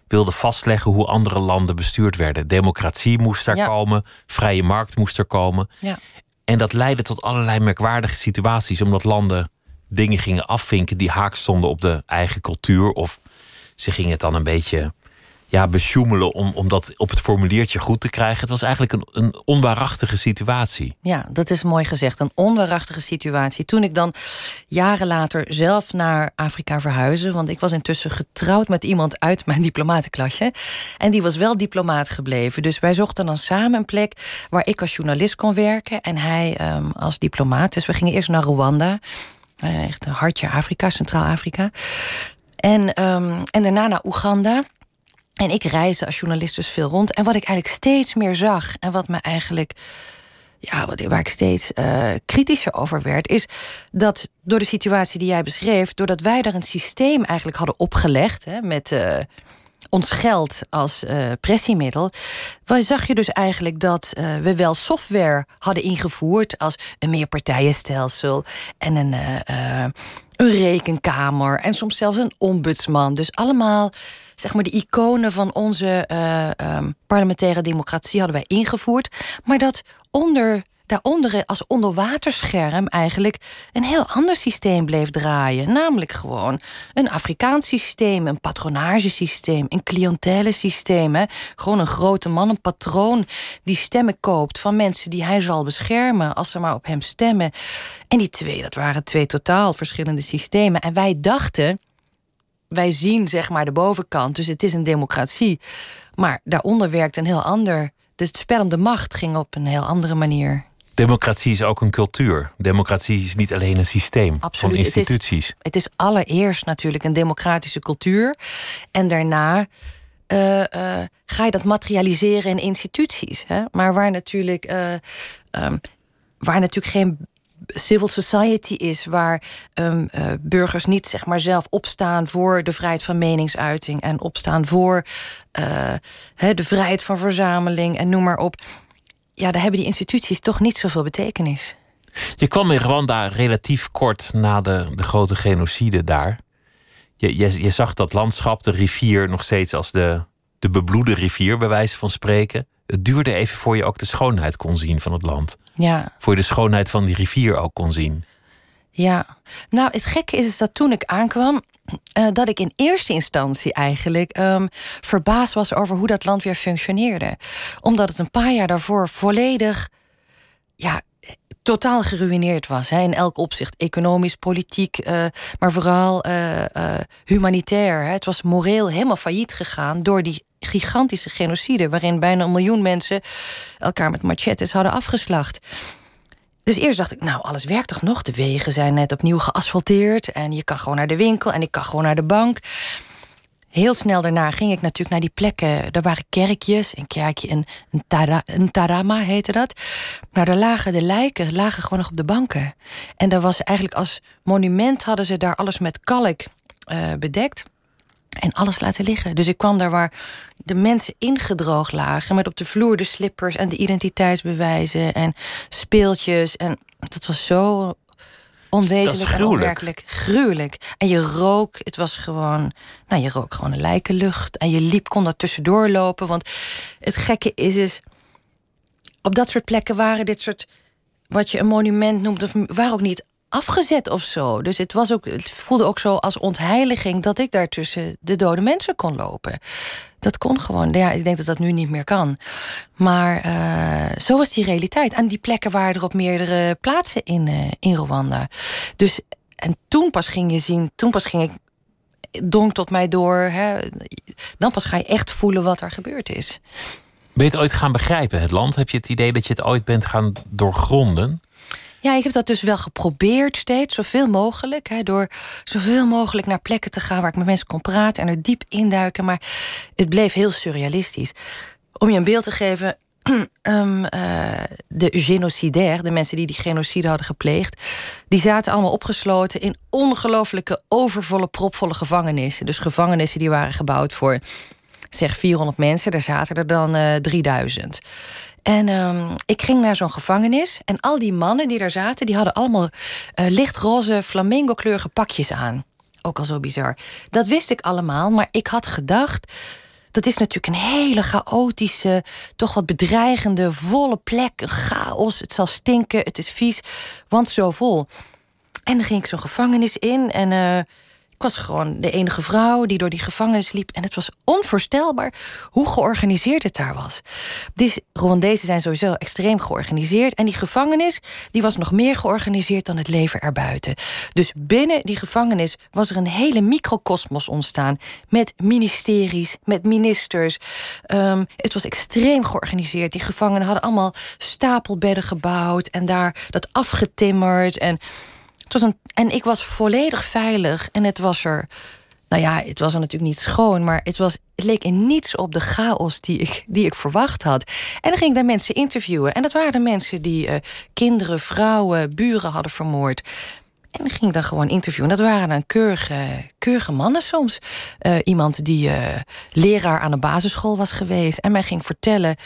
wilden vastleggen hoe andere landen bestuurd werden. Democratie moest daar Ja. komen, vrije markt moest er komen. Ja. En dat leidde tot allerlei merkwaardige situaties, omdat landen dingen gingen afvinken die haak stonden op de eigen cultuur. Of ze gingen het dan een beetje ja, besjoemelen om, om dat op het formuliertje goed te krijgen. Het was eigenlijk een, een onwaarachtige situatie. Ja, dat is mooi gezegd. Een onwaarachtige situatie. Toen ik dan jaren later zelf naar Afrika verhuisde... want ik was intussen getrouwd met iemand uit mijn <laughs> diplomatenklasje... en die was wel diplomaat gebleven. Dus wij zochten dan samen een plek waar ik als journalist kon werken... en hij ehm, als diplomaat. Dus we gingen eerst naar Rwanda. Eh, echt een hartje Afrika, Centraal-Afrika. En, ehm, en daarna naar Oeganda... En ik reisde als journalist dus veel rond. En wat ik eigenlijk steeds meer zag... en wat me eigenlijk ja, waar ik steeds eh, kritischer over werd, is dat door de situatie die jij beschreef, doordat wij daar een systeem eigenlijk hadden opgelegd, hè, met eh, ontscheld als uh, pressiemiddel, zag je dus eigenlijk dat we wel software hadden ingevoerd als een meerpartijenstelsel en een, een rekenkamer en soms zelfs een ombudsman. Dus allemaal zeg maar de iconen van onze um, parlementaire democratie hadden wij ingevoerd, maar dat onder daaronder als onderwaterscherm eigenlijk een heel ander systeem bleef draaien. Namelijk gewoon een Afrikaans systeem, een patronagesysteem, een cliëntelensysteem. Hè. Gewoon een grote man, een patroon die stemmen koopt van mensen die hij zal beschermen als ze maar op hem stemmen. En die twee, dat waren twee totaal verschillende systemen. En wij dachten, wij zien zeg maar de bovenkant, dus het is een democratie. Maar daaronder werkt een heel ander. Dus het spel om de macht ging op een heel andere manier. Democratie is ook een cultuur. Democratie is niet alleen een systeem Absoluut. van instituties. Het is, het is, allereerst natuurlijk een democratische cultuur. En daarna uh, uh, ga je dat materialiseren in instituties. Hè? Maar waar natuurlijk, uh, um, waar natuurlijk geen civil society is, waar um, burgers niet zeg maar, zelf opstaan voor de vrijheid van meningsuiting en opstaan voor de vrijheid van verzameling en noem maar op ja, daar hebben die instituties toch niet zoveel betekenis. Je kwam in Rwanda relatief kort na de, de grote genocide daar. Je, je, je zag dat landschap, de rivier, nog steeds als de, de bebloede rivier, bij wijze van spreken. Het duurde even voor je ook de schoonheid kon zien van het land. Ja. Voor je de schoonheid van die rivier ook kon zien. Ja, nou het gekke is, is dat toen ik aankwam, uh, dat ik in eerste instantie eigenlijk um, verbaasd was over hoe dat land weer functioneerde. Omdat het een paar jaar daarvoor volledig, ja, totaal geruineerd was. Hè, in elk opzicht. Economisch, politiek, uh, maar vooral uh, humanitair. Hè. Het was moreel helemaal failliet gegaan door die gigantische genocide. waarin bijna een miljoen mensen elkaar met machetes hadden afgeslacht. Dus eerst dacht ik, nou, alles werkt toch nog? De wegen zijn net opnieuw geasfalteerd en je kan gewoon naar de winkel en ik kan gewoon naar de bank. Heel snel daarna ging ik natuurlijk naar die plekken. Er waren kerkjes, een kerkje, een, een, tara, een tarama heette dat. Maar daar lagen de lijken lagen gewoon nog op de banken. En daar was eigenlijk als monument hadden ze daar alles met kalk uh, bedekt. En alles laten liggen. Dus ik kwam daar waar de mensen ingedroogd lagen. Met op de vloer de slippers en de identiteitsbewijzen en speeltjes. En dat was zo onwezenlijk en onwerkelijk. Gruwelijk. En je rook, het was gewoon... Nou, je rook gewoon een lijkenlucht. En je liep, kon daar tussendoor lopen. Want het gekke is, is... Op dat soort plekken waren dit soort... Wat je een monument noemt, of waren ook niet afgezet of zo. Dus het, was ook, het voelde ook zo als ontheiliging dat ik daar tussen de dode mensen kon lopen. Dat kon gewoon. Ja, ik denk dat dat nu niet meer kan. Maar uh, zo was die realiteit. En die plekken waren er op meerdere plaatsen in, uh, in Rwanda. Dus en toen pas ging je zien, toen pas ging ik donk tot mij door. Hè, dan pas ga je echt voelen wat er gebeurd is. Ben je het ooit gaan begrijpen, het land? Heb je het idee dat je het ooit bent gaan doorgronden? Ja, ik heb dat dus wel geprobeerd steeds, zoveel mogelijk. Hè, door zoveel mogelijk naar plekken te gaan waar ik met mensen kon praten en er diep induiken. Maar het bleef heel surrealistisch. Om je een beeld te geven, um, <clears throat> uh, de genocidair, de mensen die die genocide hadden gepleegd, die zaten allemaal opgesloten in ongelooflijke, overvolle, propvolle gevangenissen. Dus gevangenissen die waren gebouwd voor zeg 400 mensen, daar zaten er dan uh, eh, 3000. En um, ik ging naar zo'n gevangenis. En al die mannen die daar zaten, die hadden allemaal uh, lichtroze flamingo-kleurige pakjes aan. Ook al zo bizar. Dat wist ik allemaal, maar ik had gedacht. Dat is natuurlijk een hele chaotische, toch wat bedreigende, volle plek. Chaos. Het zal stinken, het is vies, want zo vol. En dan ging ik zo'n gevangenis in en. Uh, ik was gewoon de enige vrouw die door die gevangenis liep. En het was onvoorstelbaar hoe georganiseerd het daar was. Die Rwandezen zijn sowieso extreem georganiseerd. En die gevangenis die was nog meer georganiseerd dan het leven erbuiten. Dus binnen die gevangenis was er een hele microcosmos ontstaan. Met ministeries, met ministers. Um, het was extreem georganiseerd. Die gevangenen hadden allemaal stapelbedden gebouwd. En daar dat afgetimmerd. En het en ik was volledig veilig. En het was er. Nou ja, het was er natuurlijk niet schoon, maar het, was, het leek in niets op de chaos die ik, die ik verwacht had. En dan ging ik daar mensen interviewen. En dat waren de mensen die uh, kinderen, vrouwen, buren hadden vermoord. En die ging ik dan gewoon interviewen. Dat waren dan keurige, keurige mannen soms. Uh, iemand die uh, leraar aan een basisschool was geweest. En mij ging vertellen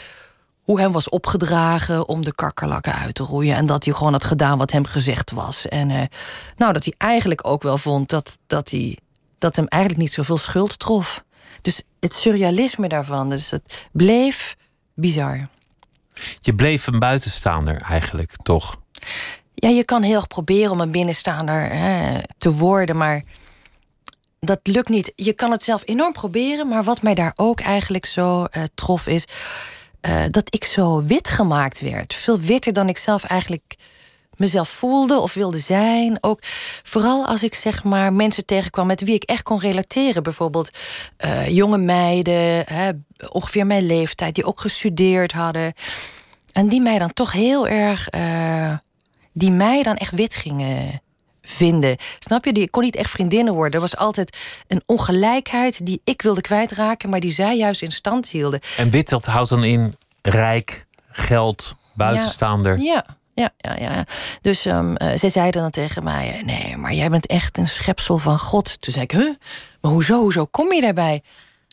hoe hem was opgedragen om de kakkerlakken uit te roeien. En dat hij gewoon had gedaan wat hem gezegd was. En uh, nou, dat hij eigenlijk ook wel vond dat, dat, hij, dat hem eigenlijk niet zoveel schuld trof. Dus het surrealisme daarvan, dus het bleef bizar. Je bleef een buitenstaander eigenlijk, toch? Ja, je kan heel erg proberen om een binnenstaander hè, te worden, maar dat lukt niet. Je kan het zelf enorm proberen, maar wat mij daar ook eigenlijk zo uh, trof is uh, dat ik zo wit gemaakt werd. Veel witter dan ik zelf eigenlijk mezelf voelde of wilde zijn. Ook vooral als ik zeg maar mensen tegenkwam met wie ik echt kon relateren. Bijvoorbeeld uh, jonge meiden, hè, ongeveer mijn leeftijd, die ook gestudeerd hadden. En die mij dan toch heel erg. Uh, die mij dan echt wit gingen vinden. Snap je? Die kon niet echt vriendinnen worden. Er was altijd een ongelijkheid die ik wilde kwijtraken, maar die zij juist in stand hielden. En wit, dat houdt dan in rijk, geld, buitenstaander. Ja. ja. Ja, ja, ja. Dus um, uh, zij zeiden dan tegen mij: Nee, maar jij bent echt een schepsel van God. Toen zei ik: Huh? Maar hoezo? Hoezo kom je daarbij?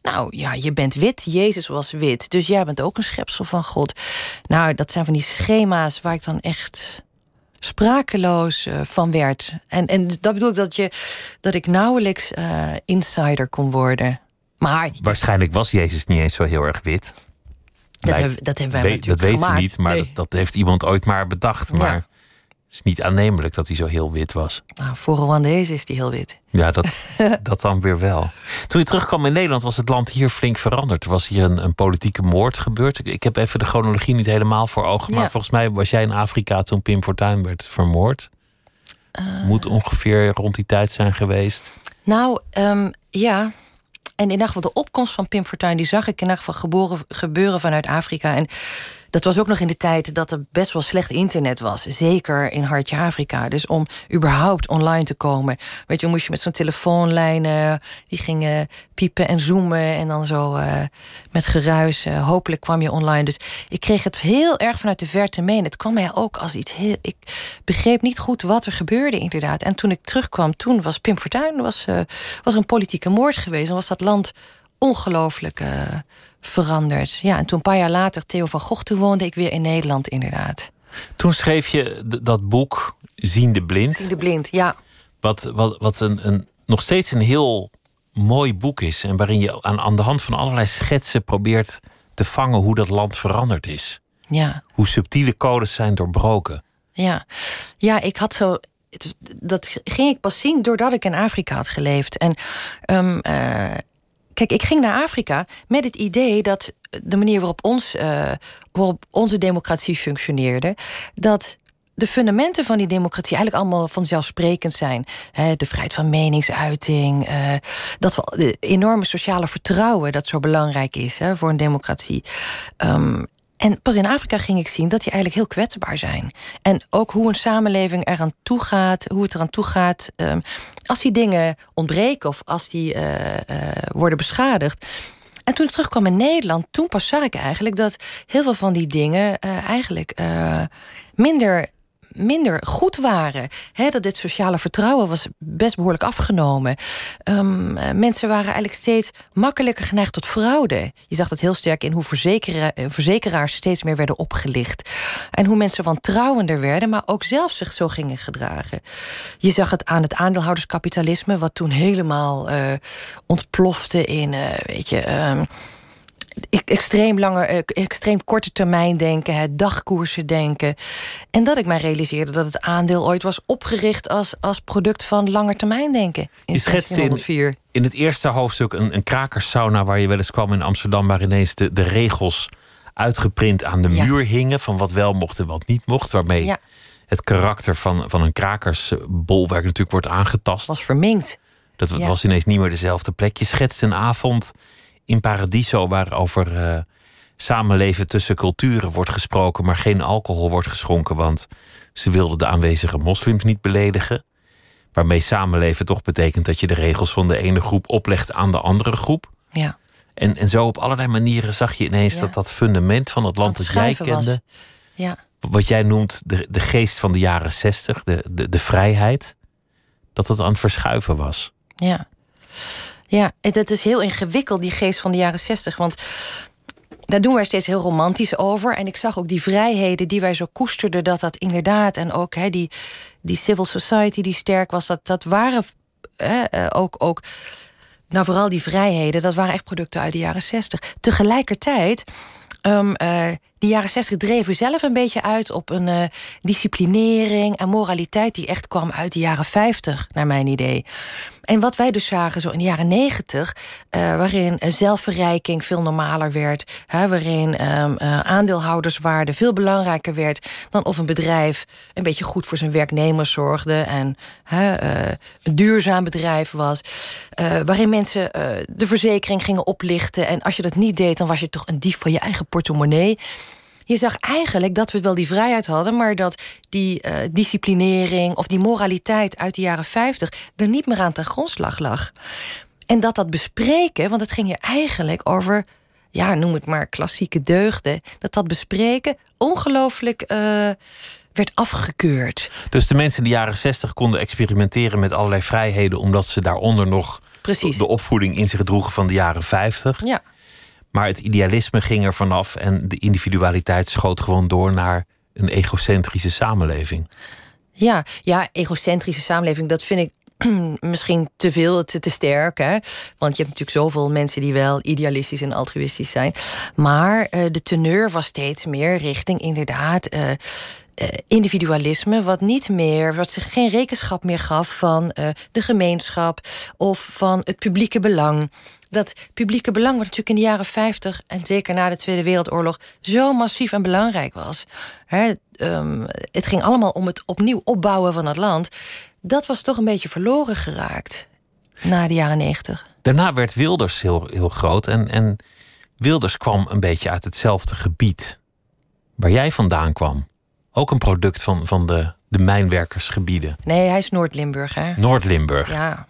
Nou ja, je bent wit, Jezus was wit, dus jij bent ook een schepsel van God. Nou, dat zijn van die schema's waar ik dan echt sprakeloos uh, van werd. En, en dat bedoel ik dat, je, dat ik nauwelijks uh, insider kon worden. Maar, Waarschijnlijk was Jezus niet eens zo heel erg wit. Dat, wij, hebben, dat hebben wij weet, Dat weten we niet, maar nee. dat, dat, heeft iemand ooit maar bedacht. Maar ja. Het is niet aannemelijk dat hij zo heel wit was. Nou, voor Rwandees is hij heel wit. Ja, dat, <laughs> dat dan weer wel. Toen je terugkwam in Nederland was het land hier flink veranderd. Er was hier een, een politieke moord gebeurd. Ik, ik, heb even de chronologie niet helemaal voor ogen. Maar ja. volgens mij was jij in Afrika toen Pim Fortuyn werd vermoord. Uh, Moet ongeveer rond die tijd zijn geweest. Nou, um, ja. En in ieder geval de opkomst van Pim Fortuyn... die zag ik in ieder geval geboren, gebeuren vanuit Afrika. En dat was ook nog in de tijd dat er best wel slecht internet was. Zeker in Hartje Afrika. Dus om überhaupt online te komen. Weet je, moest je met zo'n telefoonlijn... Uh, die gingen piepen en zoomen en dan zo uh, met geruis. Uh, hopelijk kwam je online. Dus ik kreeg het heel erg vanuit de verte mee. Het kwam mij ook als iets heel... Ik begreep niet goed wat er gebeurde inderdaad. En toen ik terugkwam, toen was Pim Fortuyn... was, was er een politieke moord geweest. En was dat land ongelooflijk veranderd. Ja, en toen een paar jaar later Theo van Gogh, toen woonde ik weer in Nederland inderdaad. Toen schreef je dat boek Ziende Blind. Ziende Blind, ja. Wat, wat, wat een, een, nog steeds een heel mooi boek is. En waarin je aan, aan de hand van allerlei schetsen probeert te vangen hoe dat land veranderd is. Ja. Hoe subtiele codes zijn doorbroken. Ja, ja ik had zo dat ging ik pas zien doordat ik in Afrika had geleefd. En um, uh, Kijk, ik ging naar Afrika met het idee dat de manier waarop, ons, uh, waarop onze democratie functioneerde, dat de fundamenten van die democratie eigenlijk allemaal vanzelfsprekend zijn. de vrijheid van meningsuiting, uh, dat we, de enorme sociale vertrouwen dat zo belangrijk is voor een democratie. Um, en pas in Afrika ging ik zien dat die eigenlijk heel kwetsbaar zijn. En ook hoe een samenleving eraan toe gaat, hoe het eraan toe gaat. Um, als die dingen ontbreken of als die uh, uh, worden beschadigd. En toen ik terugkwam in Nederland, toen pas zag ik eigenlijk dat heel veel van die dingen uh, eigenlijk minder minder goed waren. He, dat dit sociale vertrouwen was best behoorlijk afgenomen. Um, mensen waren eigenlijk steeds makkelijker geneigd tot fraude. Je zag dat heel sterk in hoe verzekera verzekeraars steeds meer werden opgelicht. En hoe mensen wantrouwender werden, maar ook zelf zich zo gingen gedragen. Je zag het aan het aandeelhouderskapitalisme, wat toen helemaal uh, ontplofte in, uh, weet je. Um, extreem, lange, eh, extreem korte termijn denken, het dagkoersen denken. En dat ik mij realiseerde dat het aandeel ooit was opgericht als, als product van langer termijn denken. In je schetst in, in het eerste hoofdstuk een, een krakerssauna waar je wel eens kwam in Amsterdam, waar ineens de, de regels uitgeprint aan de ja. muur hingen van wat wel mocht en wat niet mocht. Waarmee ja. het karakter van, van een krakersbolwerk natuurlijk wordt aangetast. Was verminkt. Dat ja. was ineens niet meer dezelfde plek. Je schetst een avond in Paradiso, waar over uh, samenleven tussen culturen wordt gesproken, maar geen alcohol wordt geschonken, want ze wilden de aanwezige moslims niet beledigen. Waarmee samenleven toch betekent dat je de regels van de ene groep oplegt aan de andere groep. Ja. En, en zo op allerlei manieren zag je ineens ja. dat dat fundament van het land dat jij kende, ja. wat jij noemt de, de geest van de jaren zestig, de, de, de vrijheid, dat het aan het verschuiven was. Ja. Ja, dat is heel ingewikkeld, die geest van de jaren zestig. Want daar doen wij steeds heel romantisch over. En ik zag ook die vrijheden die wij zo koesterden, dat dat inderdaad. En ook die, die civil society die sterk was, dat, dat waren eh, ook. ook nou, vooral die vrijheden, dat waren echt producten uit de jaren zestig. Tegelijkertijd Um, uh, die jaren 60 dreven zelf een beetje uit op een uh, disciplinering en moraliteit die echt kwam uit de jaren 50, naar mijn idee. En wat wij dus zagen zo in de jaren 90, uh, waarin zelfverrijking veel normaler werd, hè, waarin um, aandeelhouderswaarde veel belangrijker werd dan of een bedrijf een beetje goed voor zijn werknemers zorgde en een duurzaam bedrijf was, waarin mensen de verzekering gingen oplichten en als je dat niet deed, dan was je toch een dief van je eigen portemonnee. Je zag eigenlijk dat we wel die vrijheid hadden, maar dat die uh, disciplinering of die moraliteit uit de jaren 50 er niet meer aan ten grondslag lag. En dat dat bespreken, want het ging je eigenlijk over, ja, noem het maar klassieke deugden, dat dat bespreken ongelooflijk. Uh, werd afgekeurd. Dus de mensen in de jaren 60 konden experimenteren met allerlei vrijheden, omdat ze daaronder nog Precies. de opvoeding in zich droegen van de jaren 50. Ja. Maar het idealisme ging er vanaf en de individualiteit schoot gewoon door naar een egocentrische samenleving. Ja, ja, egocentrische samenleving, dat vind ik <clears throat> misschien te veel, te, te sterk. Hè? Want je hebt natuurlijk zoveel mensen die wel idealistisch en altruïstisch zijn. Maar uh, de teneur was steeds meer richting inderdaad. Uh, uh, individualisme, wat niet meer, wat zich geen rekenschap meer gaf van de gemeenschap of van het publieke belang. Dat publieke belang, wat natuurlijk in de jaren 50 en zeker na de Tweede Wereldoorlog zo massief en belangrijk was. Hè, um, het ging allemaal om het opnieuw opbouwen van het land. Dat was toch een beetje verloren geraakt na de jaren 90. Daarna werd Wilders heel, heel groot en, en Wilders kwam een beetje uit hetzelfde gebied waar jij vandaan kwam ook een product van, van de, de mijnwerkersgebieden? Nee, hij is Noord-Limburg, hè? Noord-Limburg. Ja.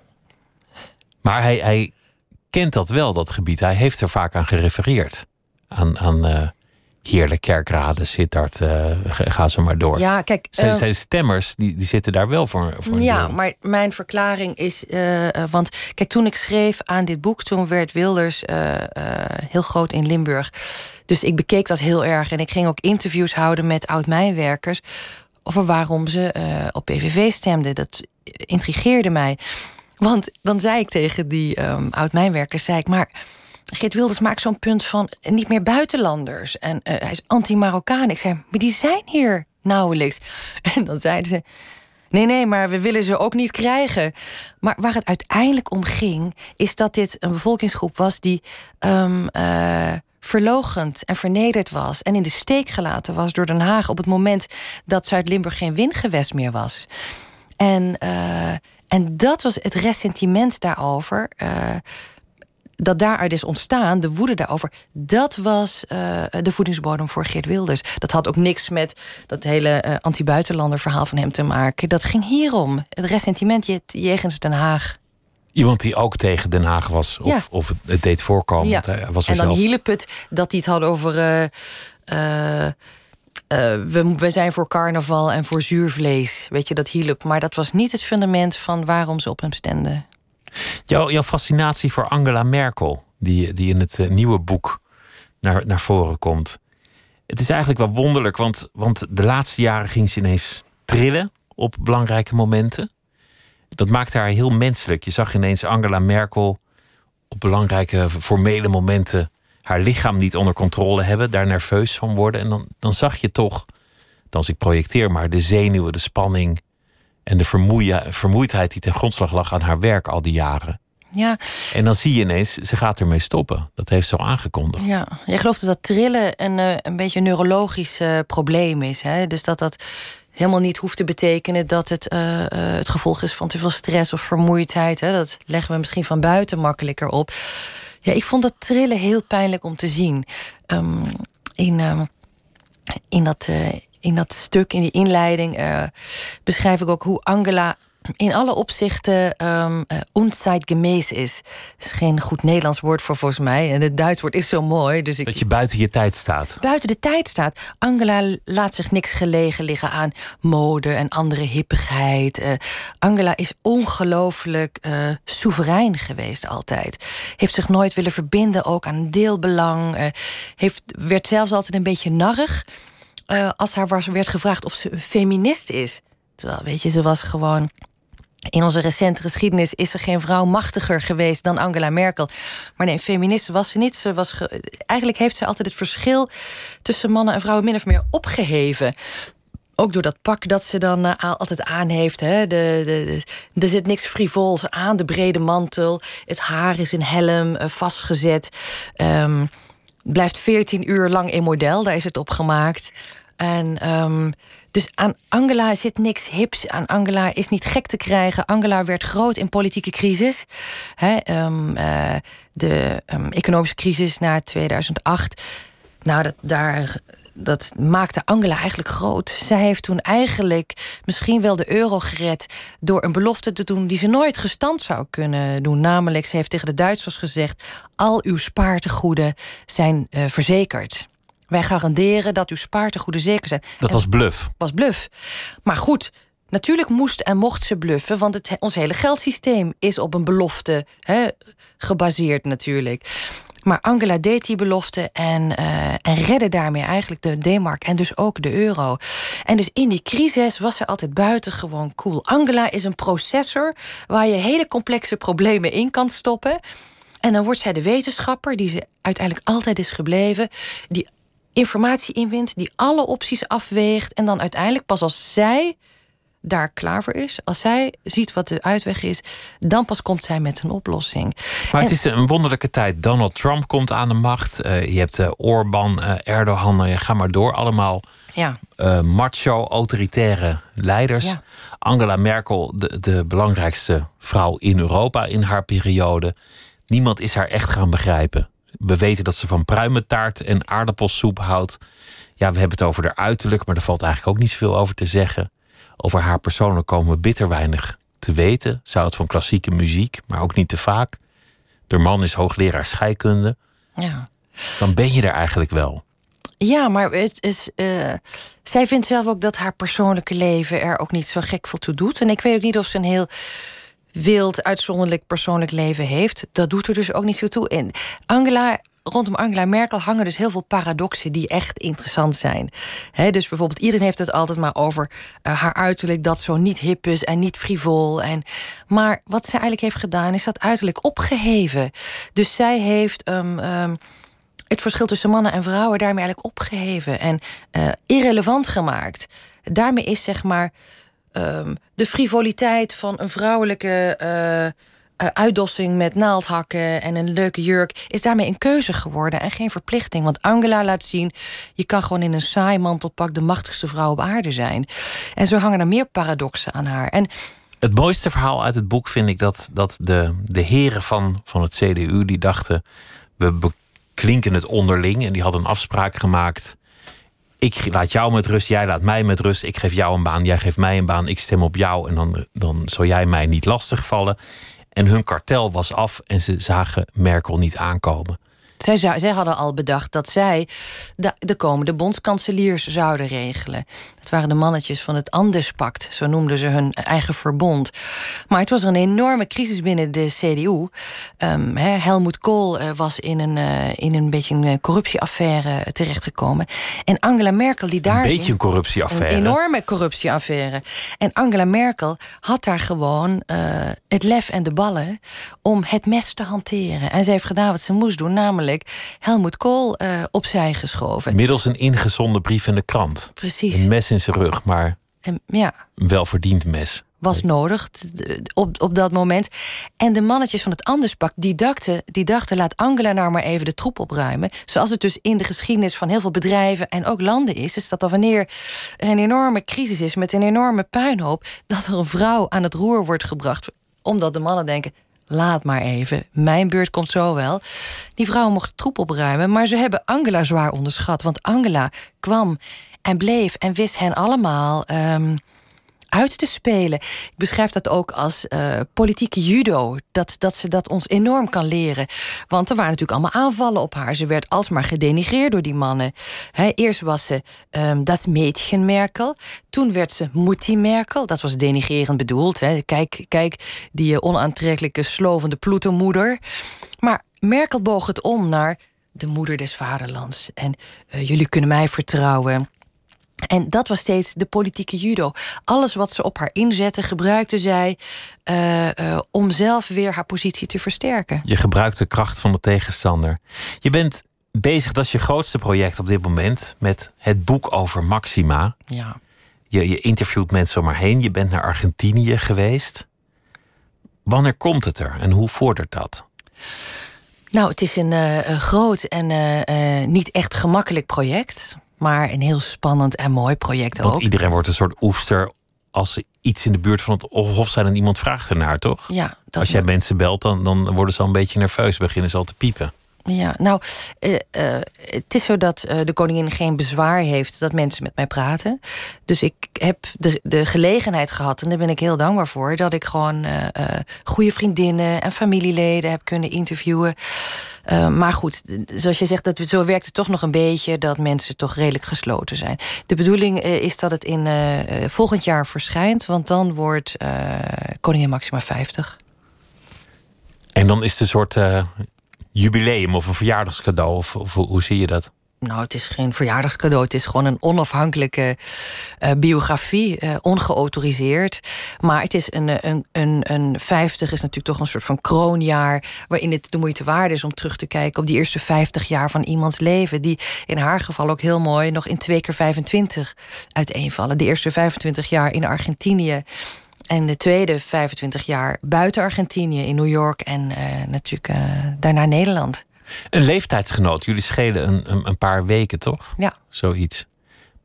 Maar hij, hij kent dat wel, dat gebied. Hij heeft er vaak aan gerefereerd. Aan, aan uh, Heerlijk, Kerkrade, Sittard, uh, ga zo maar door. Ja, kijk... Zijn, uh, zijn stemmers, die, die zitten daar wel voor, voor Ja, maar mijn verklaring is... want kijk, toen ik schreef aan dit boek... toen werd Wilders heel groot in Limburg... Dus ik bekeek dat heel erg. En ik ging ook interviews houden met oud-mijnwerkers... over waarom ze op PVV stemden. Dat intrigeerde mij. Want dan zei ik tegen die um, oud-mijnwerkers... zei ik, maar Geert Wilders maakt zo'n punt van niet meer buitenlanders. En uh, hij is anti-Marokkaan. Ik zei, maar die zijn hier nauwelijks. <laughs> En dan zeiden ze... Nee, nee, maar we willen ze ook niet krijgen. Maar waar het uiteindelijk om ging, is dat dit een bevolkingsgroep was die um, verlogend en vernederd was en in de steek gelaten was door Den Haag op het moment dat Zuid-Limburg geen windgewest meer was. En, uh, en dat was het ressentiment daarover. Uh, dat daaruit is ontstaan, de woede daarover, dat was uh, de voedingsbodem voor Geert Wilders. Dat had ook niks met dat hele uh, anti-buitenlander verhaal van hem te maken. Dat ging hierom. Het ressentiment jegens Den Haag. Iemand die ook tegen Den Haag was, of, Ja. of het, het deed voorkomen. Ja. hij was er En dan zelf. hielp het dat hij het had over. eh, eh, we, zijn voor carnaval en voor zuurvlees. Weet je, dat hielp. Maar dat was niet het fundament van waarom ze op hem. Jouw, jouw fascinatie voor Angela Merkel, die, die in het eh, nieuwe boek naar, naar voren komt. Het is eigenlijk wel wonderlijk, want, want de laatste jaren ging ze ineens trillen op belangrijke momenten. Dat maakte haar heel menselijk. Je zag ineens Angela Merkel op belangrijke formele momenten haar lichaam niet onder controle hebben, daar nerveus van worden. En dan, dan zag je toch, als ik projecteer, maar de zenuwen, de spanning en de vermoeidheid die ten grondslag lag aan haar werk al die jaren. Ja, En dan zie je ineens, ze gaat ermee stoppen. Dat heeft ze al aangekondigd. ja. jij gelooft dat trillen een, eh, een beetje een neurologisch eh, probleem is. Hè? Dus dat dat helemaal niet hoeft te betekenen dat het eh, het gevolg is van te veel stress of vermoeidheid. Hè? Dat leggen we misschien van buiten makkelijker op. Ja, ik vond dat trillen heel pijnlijk om te zien. Ehm, in, ehm, in, dat, eh, in dat stuk, in die inleiding, eh, beschrijf ik ook hoe Angela in alle opzichten um, is. Dat is geen goed Nederlands woord voor volgens mij. En het Duits woord is zo mooi. Dus ik, dat je buiten je tijd staat. Buiten de tijd staat. Angela laat zich niks gelegen liggen aan mode en andere hippigheid. Uh, Angela is ongelooflijk uh, soeverein geweest altijd. Heeft zich nooit willen verbinden ook aan deelbelang. Uh, heeft, werd zelfs altijd een beetje narrig. als haar was, werd gevraagd of ze een feminist is. Terwijl, weet je, ze was gewoon in onze recente geschiedenis is er geen vrouw machtiger geweest dan Angela Merkel. Maar nee, feminist was ze niet. Ze was eigenlijk heeft ze altijd het verschil tussen mannen en vrouwen min of meer opgeheven. Ook door dat pak dat ze dan uh, altijd aan heeft. Hè. De, de, er zit niks frivols aan, de brede mantel. Het haar is in helm, uh, vastgezet. Um, blijft 14 uur lang in model, daar is het op gemaakt. En um, dus aan Angela zit niks hips. Aan Angela is niet gek te krijgen. Angela werd groot in politieke crisis. um, uh, de um, economische crisis na 2008. Nou, dat, daar, dat maakte Angela eigenlijk groot. Zij heeft toen eigenlijk misschien wel de euro gered... door een belofte te doen die ze nooit gestand zou kunnen doen. Namelijk, ze heeft tegen de Duitsers gezegd... al uw spaartegoeden zijn uh, verzekerd. Wij garanderen dat uw spaartegoeden zeker zijn. Dat was bluff. Was bluff. Maar goed, natuurlijk moest en mocht ze bluffen, want het, ons hele geldsysteem is op een belofte hè, gebaseerd natuurlijk. Maar Angela deed die belofte en, uh, en redde daarmee eigenlijk de D-mark en dus ook de euro. En dus in die crisis was ze altijd buitengewoon cool. Angela is een processor waar je hele complexe problemen in kan stoppen. En dan wordt zij de wetenschapper die ze uiteindelijk altijd is gebleven, die informatie inwint, die alle opties afweegt. En dan uiteindelijk pas als zij daar klaar voor is, als zij ziet wat de uitweg is, dan pas komt zij met een oplossing. Maar het is een wonderlijke tijd. Donald Trump komt aan de macht. Uh, je hebt uh, Orbán, uh, Erdogan, nou, ga maar door. Allemaal ja. macho, autoritaire leiders. Ja. Angela Merkel, de, de belangrijkste vrouw in Europa in haar periode. Niemand is haar echt gaan begrijpen. We weten dat ze van pruimentaart en aardappelsoep houdt. Ja, we hebben het over haar uiterlijk, maar er valt eigenlijk ook niet zoveel over te zeggen. Over haar persoonlijk komen we bitter weinig te weten. Ze houdt van klassieke muziek, maar ook niet te vaak. De man is hoogleraar scheikunde. Ja. Dan ben je er eigenlijk wel. Ja, maar het is, uh, zij vindt zelf ook dat haar persoonlijke leven er ook niet zo gek veel toe doet. En ik weet ook niet of ze een heel wild, uitzonderlijk persoonlijk leven heeft. Dat doet er dus ook niet zo toe. En Angela rondom Angela Merkel hangen dus heel veel paradoxen die echt interessant zijn. dus bijvoorbeeld, iedereen heeft het altijd maar over uh, haar uiterlijk dat zo niet hip is en niet frivol. En, maar wat zij eigenlijk heeft gedaan, is dat uiterlijk opgeheven. Dus zij heeft. Um, um, het verschil tussen mannen en vrouwen daarmee eigenlijk opgeheven en uh, irrelevant gemaakt. Daarmee is zeg maar um, de frivoliteit van een vrouwelijke uh, uh, uitdossing met naaldhakken en een leuke jurk is daarmee een keuze geworden en geen verplichting. Want Angela laat zien, je kan gewoon in een saai mantelpak de machtigste vrouw op aarde zijn. En zo hangen er meer paradoxen aan haar. En het mooiste verhaal uit het boek vind ik dat, dat de, de heren van, van het CDU die dachten, we beklinken het onderling en die hadden een afspraak gemaakt ik laat jou met rust, jij laat mij met rust. Ik geef jou een baan, jij geeft mij een baan. Ik stem op jou en dan, dan zal jij mij niet lastigvallen. En hun kartel was af en ze zagen Merkel niet aankomen. Zij, zij hadden al bedacht dat zij de, de komende bondskanseliers zouden regelen. Dat waren de mannetjes van het Andespact, zo noemden ze hun eigen verbond. Maar het was een enorme crisis binnen de CDU. Um, ehm, Helmoet Kool uh, was in een, uh, in een beetje een corruptieaffaire terechtgekomen. En Angela Merkel, die daar. Een beetje een corruptieaffaire. Een enorme corruptieaffaire. En Angela Merkel had daar gewoon uh, het lef en de ballen om het mes te hanteren. En ze heeft gedaan wat ze moest doen, namelijk Helmoet Kool uh, opzij geschoven. Middels een ingezonden brief in de krant. Precies. Een mes in zijn rug, maar en, ja. een welverdiend mes. Was nodig op, op dat moment. En de mannetjes van het Anderspak, die dachten, die dachten... laat Angela nou maar even de troep opruimen. Zoals het dus in de geschiedenis van heel veel bedrijven... en ook landen is, is dat al wanneer er een enorme crisis is... met een enorme puinhoop, dat er een vrouw aan het roer wordt gebracht. Omdat de mannen denken, laat maar even. Mijn beurt komt zo wel. Die vrouwen mochten troep opruimen, maar ze hebben Angela zwaar onderschat. Want Angela kwam en bleef en wist hen allemaal um, uit te spelen. Ik beschrijf dat ook als uh, politieke judo. Dat, dat ze dat ons enorm kan leren. Want er waren natuurlijk allemaal aanvallen op haar. Ze werd alsmaar gedenigreerd door die mannen. eerst was ze um, das Mädchen Merkel. Toen werd ze Mutti Merkel. Dat was denigrerend bedoeld. Kijk, kijk, die onaantrekkelijke, slovende ploetermoeder. Maar Merkel boog het om naar de moeder des vaderlands. En uh, jullie kunnen mij vertrouwen. En dat was steeds de politieke judo. Alles wat ze op haar inzette, gebruikte zij uh, uh, om zelf weer haar positie te versterken. Je gebruikt de kracht van de tegenstander. Je bent bezig, dat is je grootste project op dit moment, met het boek over Maxima. Ja. Je, je interviewt mensen om haar heen. Je bent naar Argentinië geweest. Wanneer komt het er en hoe vordert dat? Nou, het is een uh, groot en niet echt gemakkelijk project. Maar een heel spannend en mooi project Want ook. iedereen wordt een soort oester als ze iets in de buurt van het Hof zijn en iemand vraagt ernaar, toch? Ja. als jij mensen belt, dan, dan worden ze al een beetje nerveus, beginnen ze al te piepen. Ja, nou, uh, uh, het is zo dat uh, de koningin geen bezwaar heeft dat mensen met mij praten. Dus ik heb de, de gelegenheid gehad, en daar ben ik heel dankbaar voor, dat ik gewoon goede vriendinnen en familieleden heb kunnen interviewen. Maar goed, zoals je zegt, dat, zo werkt het toch nog een beetje dat mensen toch redelijk gesloten zijn. De bedoeling is dat het in volgend jaar verschijnt, want dan wordt koningin Maxima 50. En dan is het een soort jubileum of een verjaardagscadeau? Of, hoe zie je dat? Nou, het is geen verjaardagscadeau. Het is gewoon een onafhankelijke uh, biografie, uh, ongeautoriseerd. Maar het is een, een, een, een 50 is natuurlijk toch een soort van kroonjaar. waarin het de moeite waard is om terug te kijken op die eerste 50 jaar van iemands leven. Die in haar geval ook heel mooi nog in twee keer 25 uiteenvallen. De eerste 25 jaar in Argentinië. En de tweede 25 jaar buiten Argentinië, in New York en natuurlijk daarna Nederland. Een leeftijdsgenoot. Jullie schelen een, een, een, paar weken, toch? Ja. Zoiets.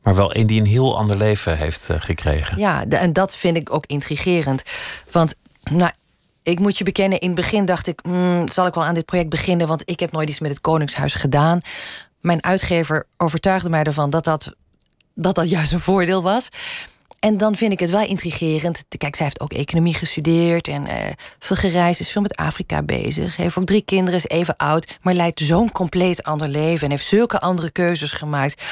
Maar wel een die een heel ander leven heeft uh, gekregen. Ja, en dat vind ik ook intrigerend. Want, nou, ik moet je bekennen, in het begin dacht ik... Mm, zal ik wel aan dit project beginnen... want ik heb nooit iets met het Koningshuis gedaan. Mijn uitgever overtuigde mij ervan dat dat, dat, dat juist een voordeel was... En dan vind ik het wel intrigerend. Kijk, zij heeft ook economie gestudeerd en uh, veel gereisd, is veel met Afrika bezig. Heeft ook drie kinderen, is even oud, maar leidt zo'n compleet ander leven en heeft zulke andere keuzes gemaakt.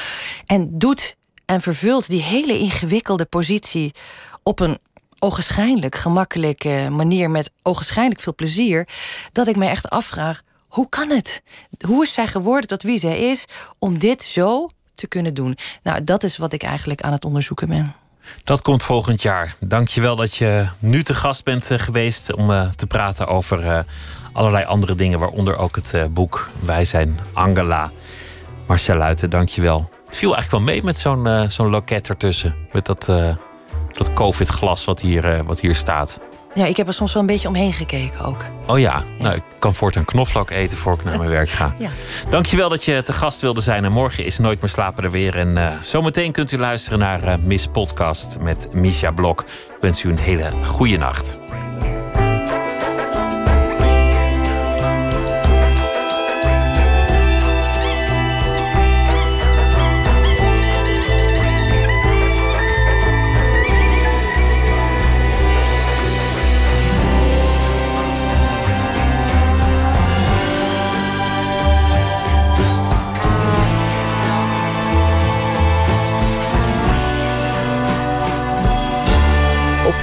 En doet en vervult die hele ingewikkelde positie op een ogenschijnlijk gemakkelijke manier met ogenschijnlijk veel plezier, dat ik me echt afvraag: hoe kan het? Hoe is zij geworden tot wie zij is om dit zo te kunnen doen? Nou, dat is wat ik eigenlijk aan het onderzoeken ben. Dat komt volgend jaar. Dank je wel dat je nu te gast bent geweest om uh, te praten over uh, allerlei andere dingen, waaronder ook het boek Wij zijn Angela. Marcia Luiten, dank je wel. Het viel eigenlijk wel mee met zo'n zo'n loket ertussen. Met dat, dat COVID-glas wat hier, wat hier staat. Ja, ik heb er soms wel een beetje omheen gekeken ook. Oh ja, ja. nou, ik kan voortaan knoflook eten voor ik naar mijn werk ga. Ja. Dankjewel dat je te gast wilde zijn. En morgen is Nooit meer slapen er weer. En uh, zometeen kunt u luisteren naar uh, Miss Podcast met Misha Blok. Ik wens u een hele goede nacht.